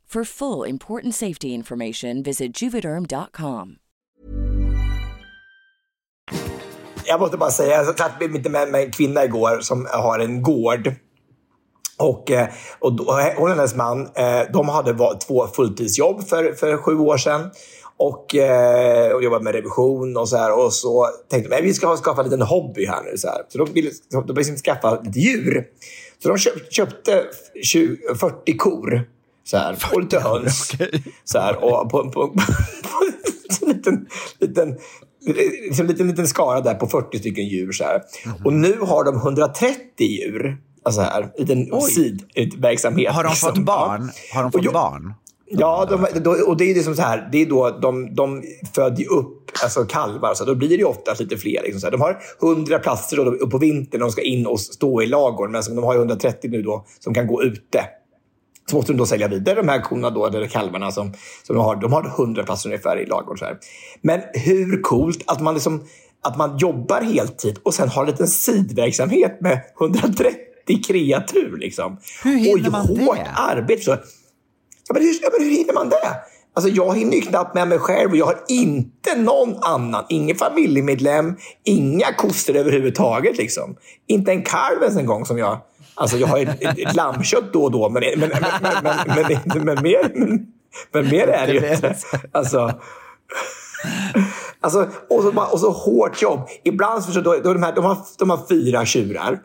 For full important safety information, visit juvederm.com. Jag måste bara säga, jag satt med med en kvinna igår som har en gård. Och, eh, och då, hon och hennes man, eh, de hade två fulltidsjobb för, för sju år sedan. Och, eh, och jobbade med revision och så här. Och så tänkte de vi ska skaffa en liten hobby här nu. Så, här. så de ville de ville liksom skaffa lite djur. Så de köpte 20, 40 kor. Så här, och lite höns. Så här, och på, på, på, en liten, liten, liksom, liten, liten skara där på 40 stycken djur. Så här. Och nu har de 130 djur. Alltså här, i en sidverksamhet. Har de liksom. fått barn? Har de fått jag- barn? Ja, de, då, och det är liksom så här. Det är då de, de föder upp alltså kalvar, så då blir det ju ofta lite fler. Liksom så här. De har 100 platser då, på vintern de ska in och stå i lagården, men de har ju 130 nu då som kan gå ute. Så måste de då sälja vidare de här korna då, eller kalvarna som, som de har. De har 100 platser ungefär i lagården. Så här. Men hur coolt att man, liksom, att man jobbar heltid och sen har en liten sidverksamhet med 130 kreatur. Liksom. Hur hinner och man hårt det? arbete. Så, Ja, men hur, ja, men hur hinner man det? Alltså, jag hinner ju knappt med mig själv och jag har inte någon annan. Ingen familjemedlem, inga koster överhuvudtaget. Liksom. Inte en kalv ens en gång som jag... Alltså jag har ett, ett, ett lammkött då och då, men, men, men, men, mer, men, mer är det ju inte. Alltså, alltså, och, så, och så hårt jobb. Ibland så, då, då de, här, de, har, de har fyra tjurar.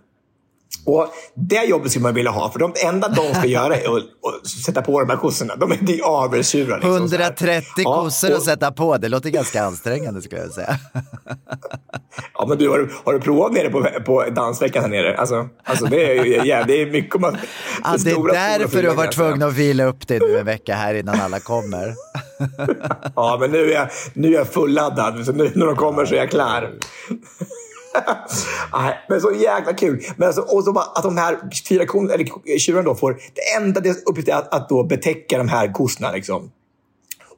Och Det jobbet skulle man vilja ha, för de enda de ska göra är att, att sätta på de här kossorna. De är det avelstjurar. Liksom, så här. 130 Ja, kossor och- att sätta på, det låter ganska ansträngande skulle jag säga. Ja, men du, har, du- har du provat nere på, på dansveckan här nere? Alltså, alltså det, är, ja, det är mycket man... Ja, det stora, är därför du har varit fyra, tvungen att vila upp dig nu en vecka här innan alla kommer. Ja, men nu är jag, nu är jag fulladdad. Så nu när de kommer så är jag klar. Nej, men så jäkla kul. Men alltså, och så bara, att de här fyra kon, eller tjurarna då får... Det enda deras uppgift är att, att då betäcka de här kossorna. Liksom.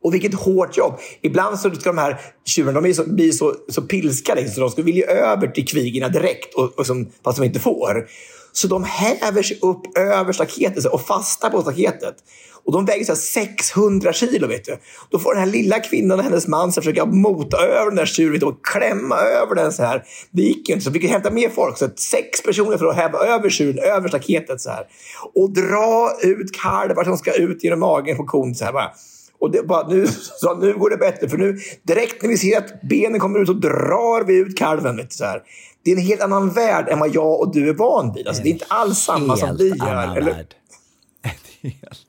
Och vilket hårt jobb. Ibland så ska de här tjurarna de är så, blir så, så pilska liksom, så de ska vilja över till kvigorna direkt, och, och som, fast de inte får. Så de häver sig upp över staketet och fastnar på staketet. Och de väger så här 600 kilo. Vet du. Då får den här lilla kvinnan och hennes man så försöka mota över den där tjuren och klämma över den så här. Det gick ju inte, så vi fick hämta mer folk. Så sex personer för att häva över tjuren över staketet. Så här. Och dra ut kalvar som ska ut genom magen på kon. Så här, bara. Och det bara, nu, så nu går det bättre, för nu direkt när vi ser att benen kommer ut så drar vi ut kalven. Vet du, så här. Det är en helt annan värld än vad jag och du är van vid. Alltså, det är inte alls samma som helt vi gör. Eller, värld.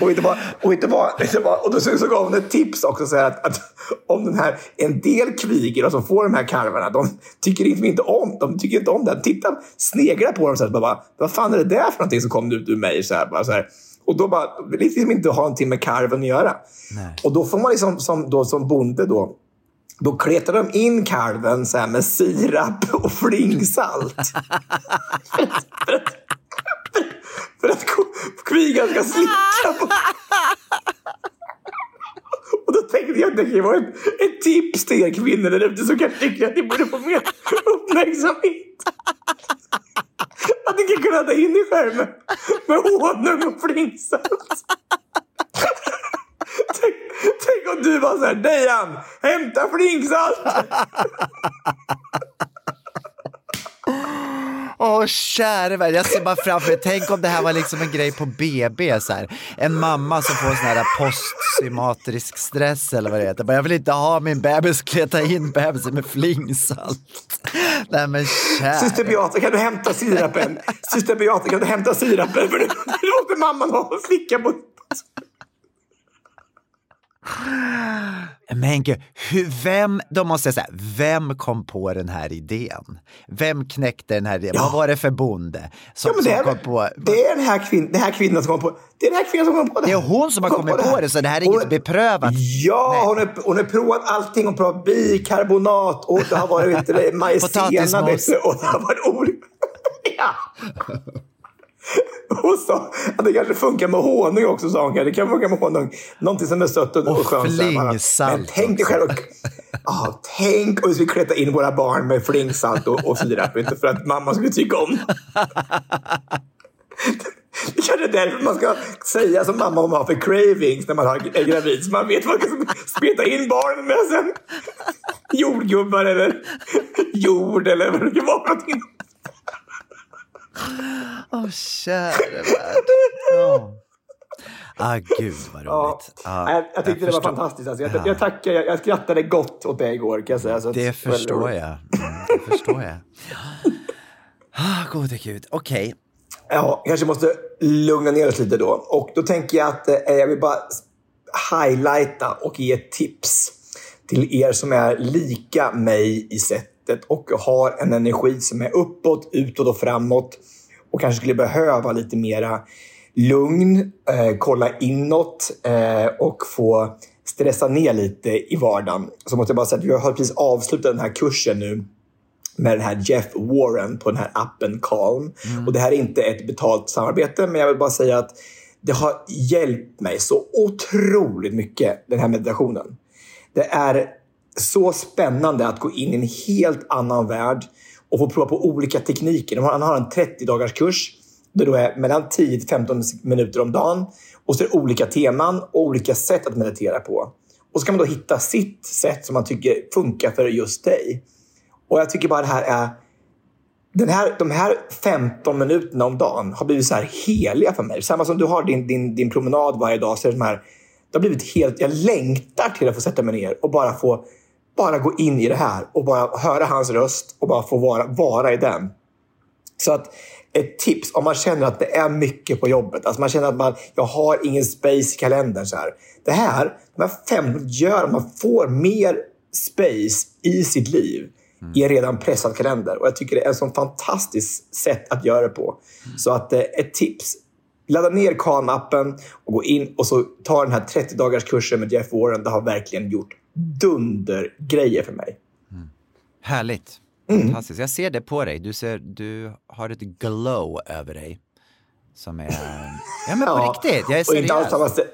och, inte bara, och, inte bara, inte bara, och då så, gav hon ett tips också. Så att, att om den här, en del kvigor som får de här kalvarna, de tycker liksom inte om, de tycker inte om det. Titta, sneglar på dem så här, bara, vad fan är det där för någonting som kom ut ur mig? Så här, bara, så här. Och då bara, vill liksom inte ha någonting med kalven att göra. Och då får man liksom, som, då, som bonde då, då kletar de in kalven så med sirap och flingsalt. för att kvigan ska slicka på... Och då tänkte jag att det kan vara ett, ett tips till er kvinnor där ute som kanske tycker att ni borde få mer uppmärksamhet. Att ni kan kladda in själv med, med honung och flingsalt. tänk, tänk om du var så här, Dejan, hämta flingsalt! Åh käre värld, jag ser bara framför mig, tänk om det här var liksom en grej på BB så här. En mamma som får sån här postsymatrisk stress eller vad det heter. Jag vill inte ha min bebis, kleta in bebisen med flingsalt. Nej men käre. Syster Beata, kan du hämta sirapen? Syster Beata, kan du hämta sirapen? För nu måste mamman ha en flicka på... Men gud, hur, vem, då måste jag säga, vem kom på den här idén? Vem knäckte den här idén? Ja. Vad var det för bonde som, Ja, det, som är, kom på? det är den här, kvinn, den här kvinnan som kom på det. är den här kvinnan som kom på det. Det är hon som har Kom kommit på det, så det här är Hon- inget beprövat. Ja, hon har, hon har provat allting. Hon har provat bikarbonat och det har varit det, majsena. Och det har varit olika... ja. Hon sa att det kanske funkar med honung också, sa hon. Det kan funka med honung. Någonting som är sött och, och, skönt. Men tänk dig själv. Och, ah, tänk om vi skulle kleta in våra barn med flingsalt och, och sirap. Inte för att mamma skulle tycka om Det kanske är därför man ska säga som mamma om man har för cravings när man har- är gravid. Så man vet vad man ska speta in barnen med sen. Jordgubbar eller jord eller vad det kan vara. någonting. Åh käre värld. Ja. Ah, gud vad roligt. Ja. Ja, jag, jag tyckte det var förstår. fantastiskt. Alltså, jag, jag tackar. Jag, jag skrattade gott åt dig igår kan jag säga. Så att- Det förstår jag. Mm, det förstår jag. Ah, gode gud. Okej. Ja, kanske måste lugna ner oss lite då. Och då tänker jag att eh, jag vill bara highlighta och ge tips till er som är lika mig i sättet och har en energi som är uppåt, utåt och framåt och kanske skulle behöva lite mera lugn, eh, kolla inåt eh, och få stressa ner lite i vardagen. Så måste jag bara säga att vi har precis avslutat den här kursen nu med den här Jeff Warren på den här appen Calm. Och det här är inte ett betalt samarbete, men jag vill bara säga att det har hjälpt mig så otroligt mycket, den här meditationen. Det är så spännande att gå in i en helt annan värld och få prova på olika tekniker. Han har en 30-dagars kurs. Det är mellan 10 till 15 minuter om dagen. Och så är det olika teman och olika sätt att meditera på. Och så kan man då hitta sitt sätt som man tycker funkar för just dig. Och jag tycker bara det här är... Den här, de här 15 minuterna om dagen har blivit så här heliga för mig. Samma som du har din, din, din promenad varje dag. Så är det, de här, det har blivit helt... Jag längtar till att få sätta mig ner och bara få bara gå in i det här och bara höra hans röst och bara få vara, vara i den. Så att ett tips om man känner att det är mycket på jobbet. Alltså man känner att man, jag har ingen space i kalendern. Så här. Det här, de här fem gör att man får mer space i sitt liv i en redan pressad kalender. Och jag tycker det är ett sånt fantastiskt sätt att göra det på. Så att eh, ett tips. Ladda ner Calm-appen och gå in och så ta den här 30 dagars kursen med Jeff Warren. Det har verkligen gjort dundergrejer för mig. Härligt. Mm. Fantastiskt. Jag ser det på dig. Du, ser, du har ett glow över dig. Som är... Ja men på Ja, riktigt, jag är och inte alls seriös. samma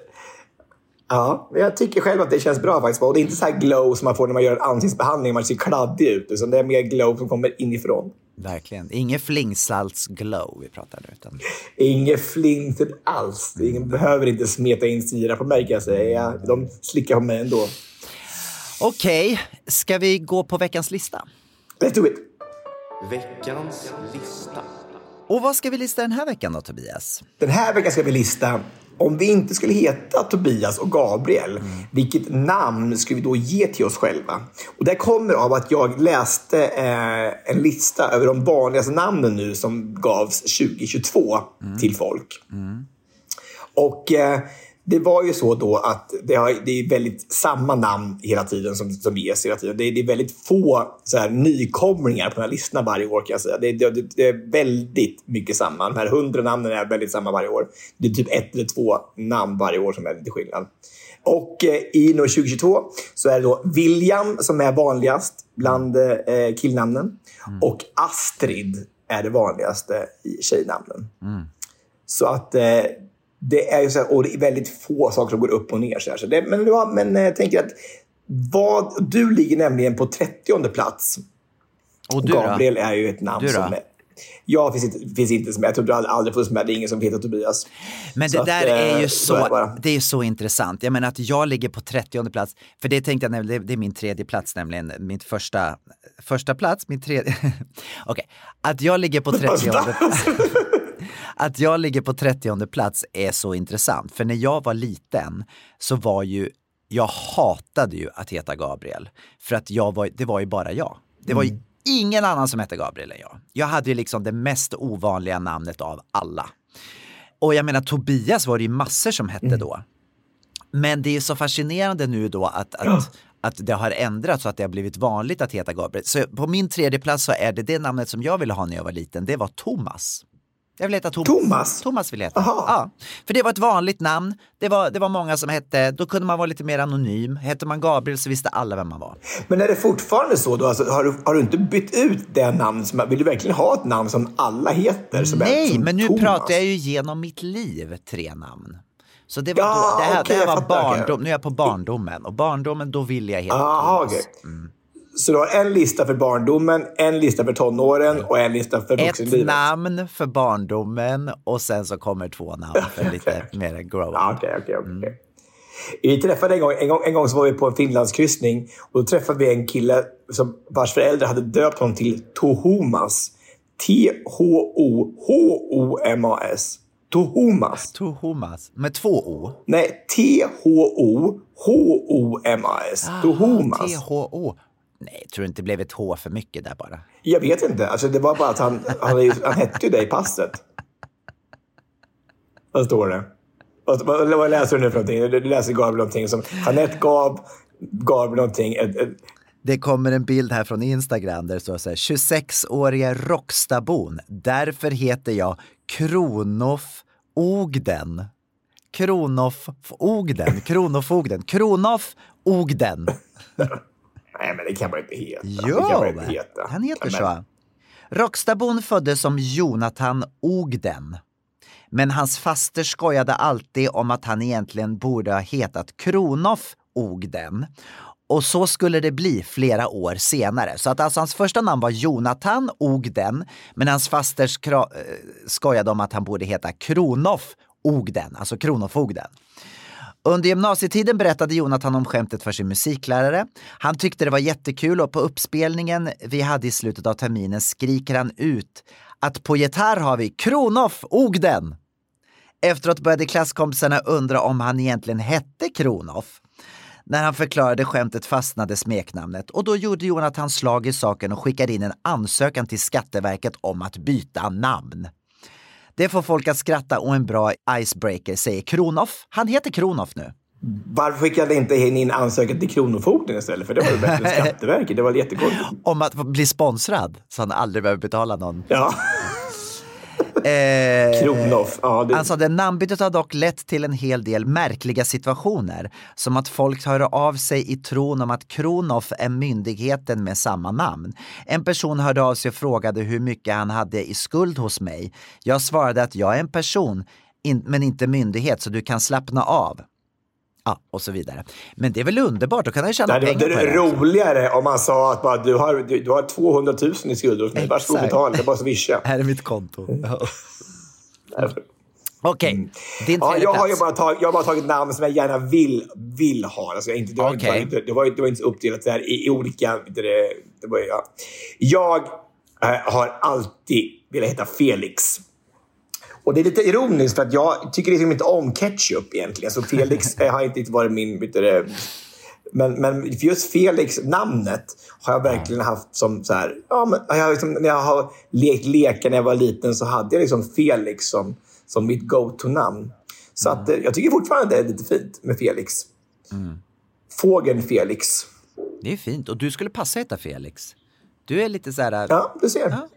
Ja, jag tycker själv att det känns bra faktiskt. Och det är inte så här glow som man får när man gör en ansiktsbehandling. Man ser kladdig ut. Utan det är mer glow som kommer inifrån. Verkligen. Inget flingsalts-glow vi pratar nu. Utan... Inget flintet alls. Ingen behöver inte smeta in sirap på mig kan jag säga. De slickar på mig ändå. Okej, ska vi gå på veckans lista? Let's do it! Veckans lista. Och vad ska vi lista den här veckan då, Tobias? Den här veckan ska vi lista om vi inte skulle heta Tobias och Gabriel, vilket namn skulle vi då ge till oss själva? Och det kommer av att jag läste eh, en lista över de vanligaste namnen nu som gavs 2022 till folk. Och eh, det var ju så då att det, har, det är väldigt samma namn hela tiden som, som ges hela tiden. Det är, det är väldigt få så här, nykomlingar på den här listan varje år kan jag säga. Det, det, det är väldigt mycket samma. De här hundra namnen är väldigt samma varje år. Det är typ ett eller två namn varje år som är lite skillnad. Och eh, i nummer 2022 så är det då William som är vanligast bland eh, killnamnen. Och Astrid är det vanligaste i tjejnamnen. Så att eh, det är ju så här, och det är väldigt få saker som går upp och ner. Så. Så det, men ja, men eh, jag tänker att vad, du ligger nämligen på 30 plats. Och du då? Gabriel är ju ett namn Du då? som är, jag finns inte, finns inte med. Jag tror du aldrig, funnits med. Det är ingen som heter Tobias. Men Så det att, där eh, är ju så är det så, det är så intressant. Jag menar att jag ligger på 30 plats, för det tänkte jag nämligen, det är min tredje plats nämligen. Mitt första första plats, min tredje... Okej, att jag ligger på 30 Att jag ligger på 30 plats är så intressant, för när jag var liten så var ju, jag hatade ju att heta Gabriel. För att jag var, det var ju bara jag. Det var ju Mm. ingen annan som hette Gabriel än jag. Jag hade ju liksom det mest ovanliga namnet av alla. Och jag menar Tobias var det ju massor som hette Mm. då. Men det är så fascinerande nu då att, att, att det har ändrats så att det har blivit vanligt att heta Gabriel. Så på min tredje plats så är det det namnet som jag ville ha när jag var liten. Det var Thomas. Jag vill heta Thomas. Thomas? Thomas vill jag heta. Ja, för det var ett vanligt namn. Det var, det var många som hette, då kunde man vara lite mer anonym. Hette man Gabriel så visste alla vem man var. Men är det fortfarande så då? Alltså, har, du, har du inte bytt ut det namn? Som, vill du verkligen ha ett namn som alla heter? Som är, Nej, som men nu Thomas? pratar jag ju genom mitt liv tre namn. Så det var, Ja, då, det här, okej, det här var fattar, barndom, nu är jag på barndomen. Och barndomen, då vill jag heta Aha, Thomas. okej. Så du har en lista för barndomen, en lista för tonåren och en lista för Ett vuxenlivet? namn för barndomen och sen så kommer två namn för lite mer grow up. Ja, okej, okej, okej. Vi träffade en gång, en, gång, en gång så var vi på en Finlandskryssning och då träffade vi en kille som, vars föräldrar hade döpt honom till Tohomas. T-H-O-H-O-M-A-S. Tohomas. Tohomas. Med två O? Nej, T-H-O-H-O-M-A-S. Tohomas. T-H-O. Nej, tror du inte det blev ett H för mycket där bara? Jag vet inte. Alltså, det var bara att han, han, han hette ju det i passet. Vad står det? Vad, vad, läser du nu för någonting? Du läser Gabriel någonting som Jeanette gav Gabriel någonting. Ett, ett, Det kommer en bild här från Instagram där det står så här 26-åriga Rockstabon. Därför heter jag Kronof Ogden. Kronof Ogden, Kronofogden, Kronof Ogden. Nej, men det kan man inte heta. Jo, inte heta. han heter Men- så. Rockstabon föddes som Jonathan Ogden. Men hans faster skojade alltid om att han egentligen borde ha hetat Kronof Ogden. Och så skulle det bli flera år senare. Så att alltså hans första namn var Jonathan Ogden, men hans faster eh, skojade om att han borde heta Kronof Ogden, alltså Kronofogden. Under gymnasietiden berättade Jonathan om skämtet för sin musiklärare. Han tyckte det var jättekul och på uppspelningen vi hade i slutet av terminen skriker han ut att på gitarr har vi Kronoff Ogden. Efteråt började klasskompisarna undra om han egentligen hette Kronoff. När han förklarade skämtet fastnade smeknamnet och då gjorde Jonathan slag i saken och skickade in en ansökan till Skatteverket om att byta namn. Det får folk att skratta och en bra icebreaker säger Kronoff. Han heter Kronoff nu. Varför skickade inte in ansökan till Kronofogden istället? För det var ju bättre än Skatteverket. Det var jättekonstigt. Om att bli sponsrad så han aldrig behöver betala någon. Ja. Eh, Kronoff. Ja, det... Sa det namnbytet har dock lett till en hel del märkliga situationer. Som att folk hör av sig i tron om att Kronoff är myndigheten med samma namn. En person hörde av sig och frågade hur mycket han hade i skuld hos mig. Jag svarade att jag är en person, in, men inte myndighet, så du kan slappna av. Ja, och så vidare. Men det är väl underbart, då kan han tjäna Nej, det pengar var på det. också. roligare om man sa att bara, du, har, du, du har 200 000 i skulder hos mig. Varsågod betala. Det är bara swisha. Här är mitt konto. Okej, din Ja, jag, har bara tagit, jag har bara tagit namn som jag gärna vill, vill ha. Alltså, jag inte, det, var inte, Okej. bara- det, var, det var inte så uppdelat där i, i olika... Det, det var, ja. Jag eh, har alltid velat heta Felix. Och det är lite ironiskt för att jag tycker liksom inte om ketchup egentligen. Så Felix eh, har inte varit min... Men, men just Felix, namnet, har jag verkligen haft som så här... Ja, men jag liksom, när jag har lekt lekar när jag var liten så hade jag liksom Felix som, som mitt go-to-namn. Så att, eh, jag tycker fortfarande det är lite fint med Felix. Fågeln Felix. Det är fint. Och du skulle passa heta Felix. Du är lite så här... Ja, du ser. Ja,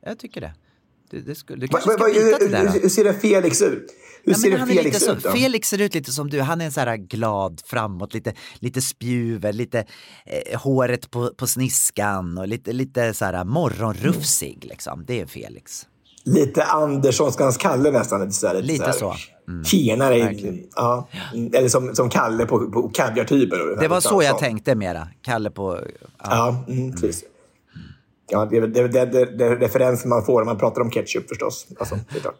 jag tycker det. Du, det skulle, du Va, kanske va, ska va, byta till hur, det då? hur, ser det Felix ut? Hur Ja, ser det Felix lite så, ut då? Felix ser ut lite som du. Han är en så här glad framåt, lite, lite spjuver, lite eh, håret på, på sniskan och lite, lite så här morgonrufsig liksom. Det är Felix. Lite Anderssonskans Kalle nästan. Lite så. Här, Lite här. så. Mm. Tjenare. Ja. Mm, Eller som, som Kalle på, på kaviartyper. Det var så jag tänkte mera. Kalle på... Ja, mm, precis. Ja, det är det, det, det, det referensen man får när man pratar om ketchup förstås. Alltså, det.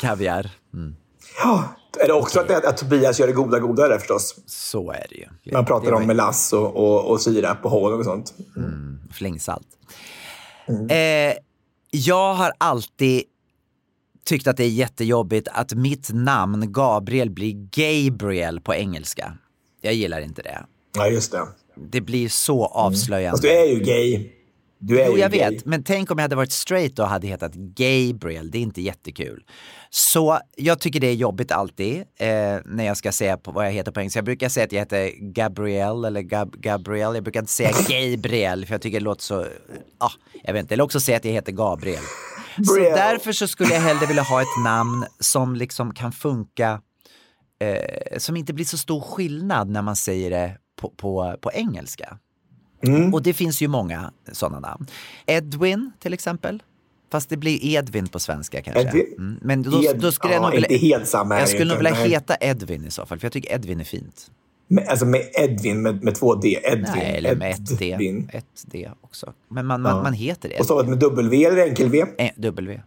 Kaviar. Mm. Ja, är det också att, att Tobias gör det goda godare förstås? Så är det ju. Man pratar om melass och, och, och sirap och honung och sånt. Mm, flingsalt. Mm. Eh, jag har alltid tyckt att det är jättejobbigt att mitt namn Gabriel blir Gabriel på engelska. Jag gillar inte det. Ja, just det. Det blir så avslöjande. Fast du är ju gay. Du är Jo, jag gay. vet. Men tänk om jag hade varit straight och hade hetat Gabriel. Det är inte jättekul. Så jag tycker det är jobbigt alltid eh, när jag ska säga på vad jag heter på engelska. Jag brukar säga att jag heter Gabriel eller Gab Gabriel. Jag brukar inte säga Gabriel för jag tycker det låter så, ah, jag vet inte. Eller också säga att jag heter Gabriel. Så därför så skulle jag hellre vilja ha ett namn som liksom kan funka, eh, som inte blir så stor skillnad när man säger det på, på, på engelska. Mm. Och det finns ju många sådana namn. Edwin till exempel. Fast det blir Edvin på svenska kanske. Mm. Men då, Ed- då skulle jag ja, nog vilja, inte helt samma Jag skulle nog vilja heta Edvin i så fall, för jag tycker Edvin är fint. Med, alltså med Edvin, med, med två D. Edvin. Nej, eller med ett D. Ett D också. Men man, man, Ja. man heter det. Och stavat med W eller enkel-V? Eh, W.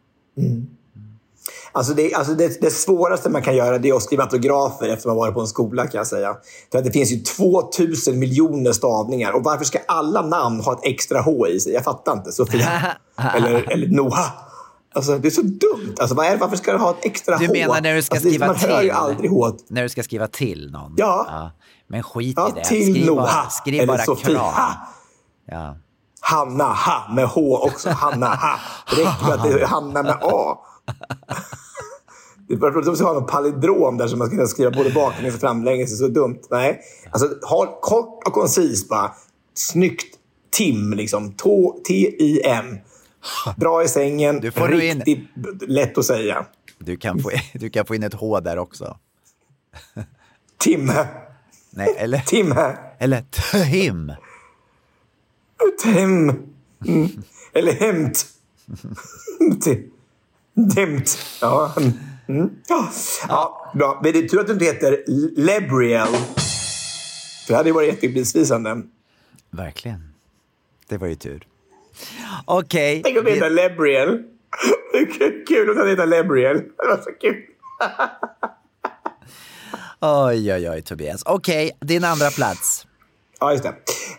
Alltså, det, alltså det, det svåraste man kan göra det är att skriva autografer efter man varit på en skola kan jag säga. För att det finns ju 2000 miljoner stavningar. Och varför ska alla namn ha ett extra H i sig? Jag fattar inte. Sofia. eller, eller Noah. Alltså, det är så dumt. Alltså, vad är, varför ska det ha ett extra Du H? menar när du ska alltså, skriva Man till? hör ju aldrig H. När du ska skriva till någon? Ja. Men skit Ja, i det. till skriv bara, Noah. skriv eller bara Sofia. kram. Ja. Hanna, ha, med H också. Hanna, ha. Det räcker med att det är Hanna med A. Det är bara att ha någon palindrom där som man ska kunna skriva både baklänges och framlänges. Så dumt. Nej. Alltså, ha kort och koncist bara. Snyggt. Tim, liksom. T-I-M. Bra i sängen. Du får du in- Riktigt lätt att säga. Du, kan få, du kan få in ett H där också. Tim. Nej, eller, Tim. eller Tim. Tim. Mm. Eller hämt. Tim. Hämt. Ja. Mm. Ja. bra. Men det är tur att du inte heter Lebriel. För det hade ju varit jättebesvisande. Verkligen. Det var ju tur. Okej. Tänk om du heter Lebriel. Det kul- om du heter Lebriel. Det var så kul. Oj, oj, oj, Tobias. Okej, din andra plats. Ja, just det.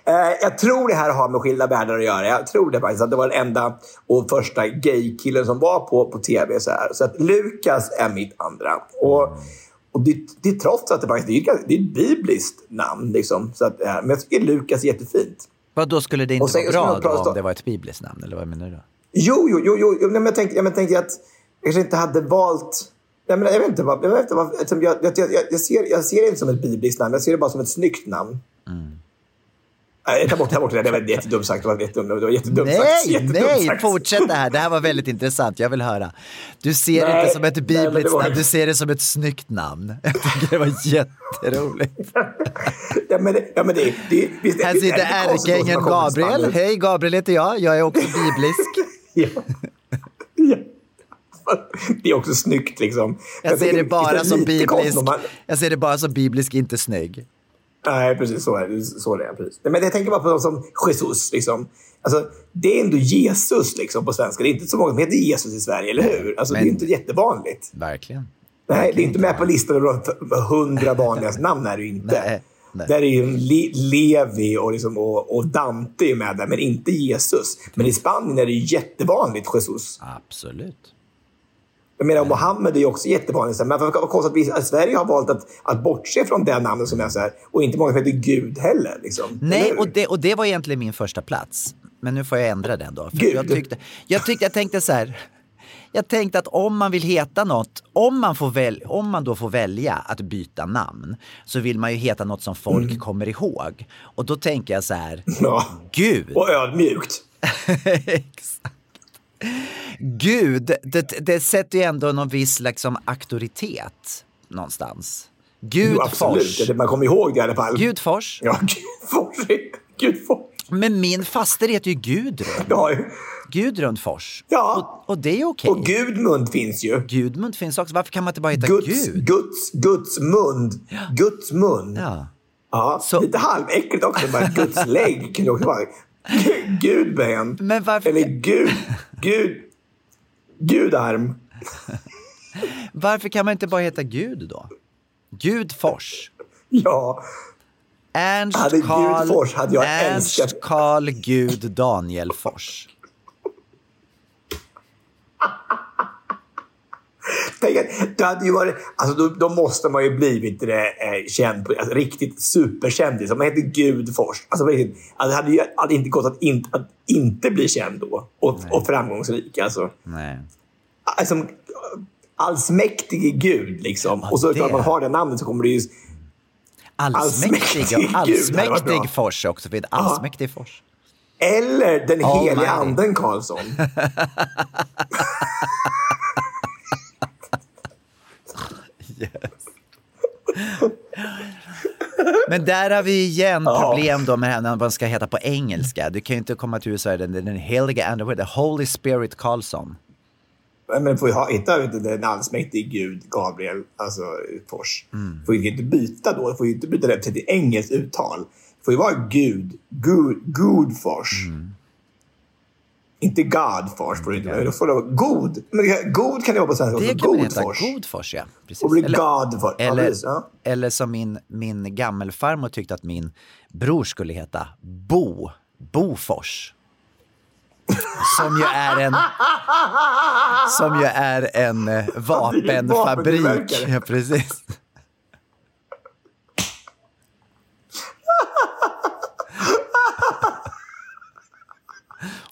Eh, jag tror det här har med skilda världar att göra. Jag tror det faktiskt att det var den enda och första gaykillen som var på, på tv. Så, här. så att Lukas är mitt andra. Och, och det, det är trots att det faktiskt det är, det är ett bibliskt namn. Liksom. Så att, men jag tycker Lukas är jättefint. Vad då skulle det inte sen- vara bra då, om det var ett bibliskt namn? Eller vad menar du då? Jo, jo, jo, jo, nej, men jag tänkte, jag men tänkte att jag kanske inte hade valt... Nej, men jag vet inte. Vad, jag, vet inte vad, jag, jag, jag, jag, ser, jag ser det inte som ett bibliskt namn. Jag ser det bara som ett snyggt namn. Nej, tar bort, tar bort det. där. Det var jättedumt sagt. Det var jättedumt, det var jättedumt sagt. Nej, Jättedumt nej, sagt. fortsätt det här. Det här var väldigt intressant. Jag vill höra. Du ser det Nej, inte som ett nej, bibliskt var- namn, du ser det som ett snyggt namn. Jag tycker det var jätteroligt. Ja, men det, ja, men det, det, visst, Här sitter ärkeängeln Gabriel. Hej, Gabriel heter jag. Jag är också biblisk. Ja. Ja. Det är också snyggt liksom. Jag ser tycker det bara visst är som lite konstigt biblisk. om Man, Jag ser det bara som biblisk, inte snygg. Nej, precis så är det. Så är det precis. Men jag tänker bara på dem som Jesus. Liksom. Alltså, det är ändå Jesus liksom, på svenska. Det är inte så många som heter Jesus i Sverige, eller hur? Alltså, Det är Men- inte jättevanligt. Verkligen. Nej, det är inte med på listan över hundra vanligaste namn. Är det inte. Nej, nej. Där är ju Le- Levi och, liksom, och, och Dante med där, men inte Jesus. Men i Spanien är det jättevanligt Jesus. Absolut. Jag menar, Mohammed är ju också jättevanligt. Men vad konstigt att vi att Sverige har valt att, att bortse från det namnet som är så här. Och inte många som heter Gud heller. Liksom. Nej, och det, och det var egentligen min första plats. Men nu får jag ändra den då. För Gud. jag, tyckte, jag, tyckte, jag tänkte så här. Jag tänkte att om man vill heta något, om man, får väl, om man då får välja att byta namn, så vill man ju heta något som folk Mm. kommer ihåg. Och då tänker jag så här, Ja. Gud. Och ödmjukt. Exakt. Gud, det, det sätter ju ändå någon viss liksom, auktoritet någonstans. Gud Jo, absolut. Det- Man kommer ihåg det i alla fall. Gudfors. Ja, Gudfors. Gudfors. Men min faster heter ju Gudrun. Ja, Gudrun Fors. Ja. Och, och det är okej. och Gudmund finns ju. Gudmund finns också. Varför kan man inte bara heta Guds, Gud? Guds, Guds mund. Guds mun. Ja. Ja, Så- lite halväckligt också. Guds lägg kan det också vara. Gudben. Men varför- Eller Gud. Gud. Gudarm. Varför kan man inte bara heta Gud då? Gud Fors. Ja. Ernst Hade Gud Karl, Fors hade jag Ernst älskat. Karl Gud Daniel Fors. Det hade ju varit, alltså då, då måste man ju blivit det, eh, känd, på- alltså, riktigt superkändis. Man heter Gud Fors. Alltså, det hade ju hade inte gått att, in, att inte bli känd då. Och, och framgångsrik. Alltså. Nej. Alltså, allsmäktige Gud liksom. och så det- man har det namnet så kommer det ju... Allsmäktig, Allsmäktig allsmäktig Fors också. För allsmäktig Fors. Eller den Almighty. heliga anden Karlsson. Men där har vi igen problem då med när man ska heta på engelska. Du kan ju inte komma till USA, den, den heliga ande, the Holy Spirit Karlsson. Men får ha, hitta den allsmäktige Gud, Gabriel, alltså Fors. Mm. Får ju inte byta då. Får ju inte byta det till engelskt uttal. får ju vara Gud, Gud, Gud Fors. Mm. Inte God Fors. Får det inte, då får det vara god. Men det- god kan det vara på svenska Det också. kan man God heta, Fors. Godfors ja. Precis. Och blir God Fors. Ja, eller, precis, ja. eller som min, min gammelfarmor tyckte att min bror skulle heta, Bo, Bofors. Som ju är en, som ju är en eh, vapenfabrik. Ja, precis.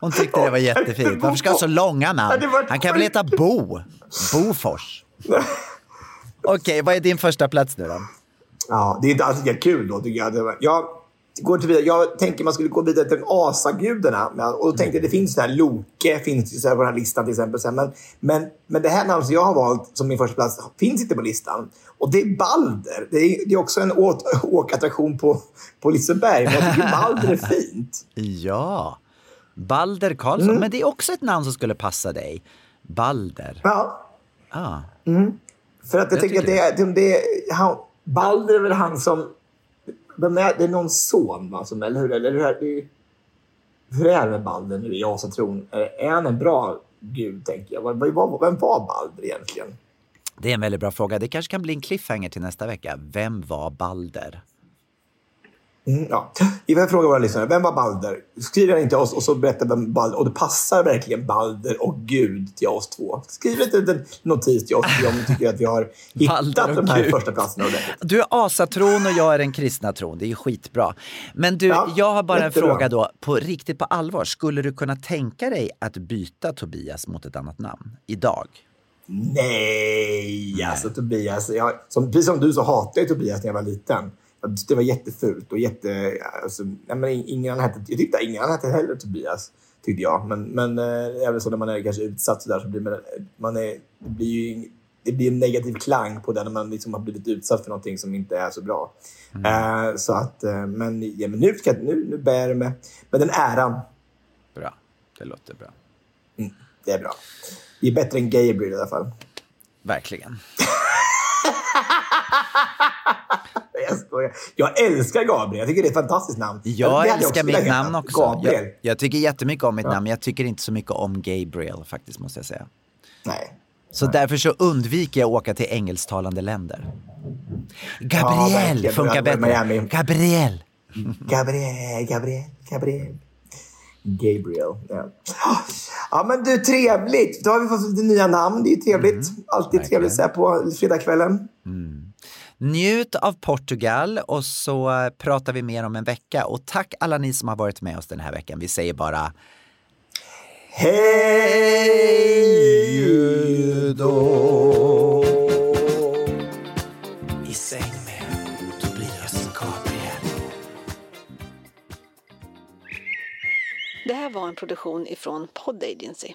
Hon tyckte det var jättefint. Varför ska han ha så långa namn? Han kan väl heta Bo? Bofors. Okej, vad är din första plats nu då? Ja, det är inte alls lika kul då tycker jag. Det Jag, går till vidare. jag tänker man skulle gå vidare till asagudarna. Och då tänkte jag, det finns så här Loke, finns här på den här listan till exempel. Men, men, men det här namnet som jag har valt som min första plats finns inte på listan. Och det är Balder. Det är, det är också en åkattraktion på, på Liseberg. Men jag tycker Balder är fint. Ja, Balder Karlsson. Mm. Men det är också ett namn som skulle passa dig. Balder. Ja. Ah. Mm. För att jag, Jag tycker att det är, det, är han, Balder är väl han som... Vem är, det är någon son, va? Som, eller hur? Eller hur, är hur är det med Balder nu i asatron? Är, han en bra gud, tänker jag? Vem var Balder egentligen? Det är en väldigt bra fråga. Det kanske kan bli en cliffhanger till nästa vecka. Vem var Balder? Mm, ja. Vi får fråga våra lyssnare. Vem var Balder? Skriv gärna till oss och så berätta vem Balder... Och det passar verkligen Balder och Gud till oss två. Skriv en liten notis till oss om ni tycker att vi har hittat de här Gud. första platserna. Du är asatron och jag är den kristna tron. Det är skitbra. Men du, jag har bara en fråga då. På riktigt på allvar. Skulle du kunna tänka dig att byta Tobias mot ett annat namn idag? Nej, alltså Tobias. Jag, som, precis som du så hatade jag Tobias när jag var liten. Jag tyckte Det var jättefult och jätte... Alltså, nej, men ingen annan hette, jag tyckte ingen annan hette heller Tobias. Tyckte jag. Men, men eh, även så när man är kanske utsatt så där så blir man, man är, det blir ju det blir en negativ klang på det när man liksom har blivit utsatt för någonting som inte är så bra. Eh, så att, eh, men, ja, men nu, ska, nu, nu bär det med, med den äran. Bra, det låter bra. Mm, det är bra. Det är bättre än Gabriel i alla fall. Verkligen. Jag skojar. Jag älskar Gabriel. Jag tycker det är ett fantastiskt namn. Jag hade älskar mitt namn också. Gabriel. Jag, jag tycker jättemycket om mitt Ja. namn. Jag tycker inte så mycket om Gabriel faktiskt, måste jag säga. Nej. Så därför så undviker jag att åka till engelsktalande länder. Ja, Gabriel verkligen. funkar bättre. Miami. Gabriel. Gabriel, Gabriel, Gabriel. Gabriel. Ja. ja, men du, trevligt. Då har vi fått lite nya namn. Det är trevligt. Mm, Alltid trevligt så här på fredagskvällen. Njut av Portugal och så pratar vi mer om en vecka. Och tack alla ni som har varit med oss den här veckan. Vi säger bara Hej då! I säng med Tobias Gabriel. Det här var en produktion ifrån Pod Agency.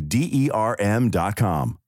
D E R M.com.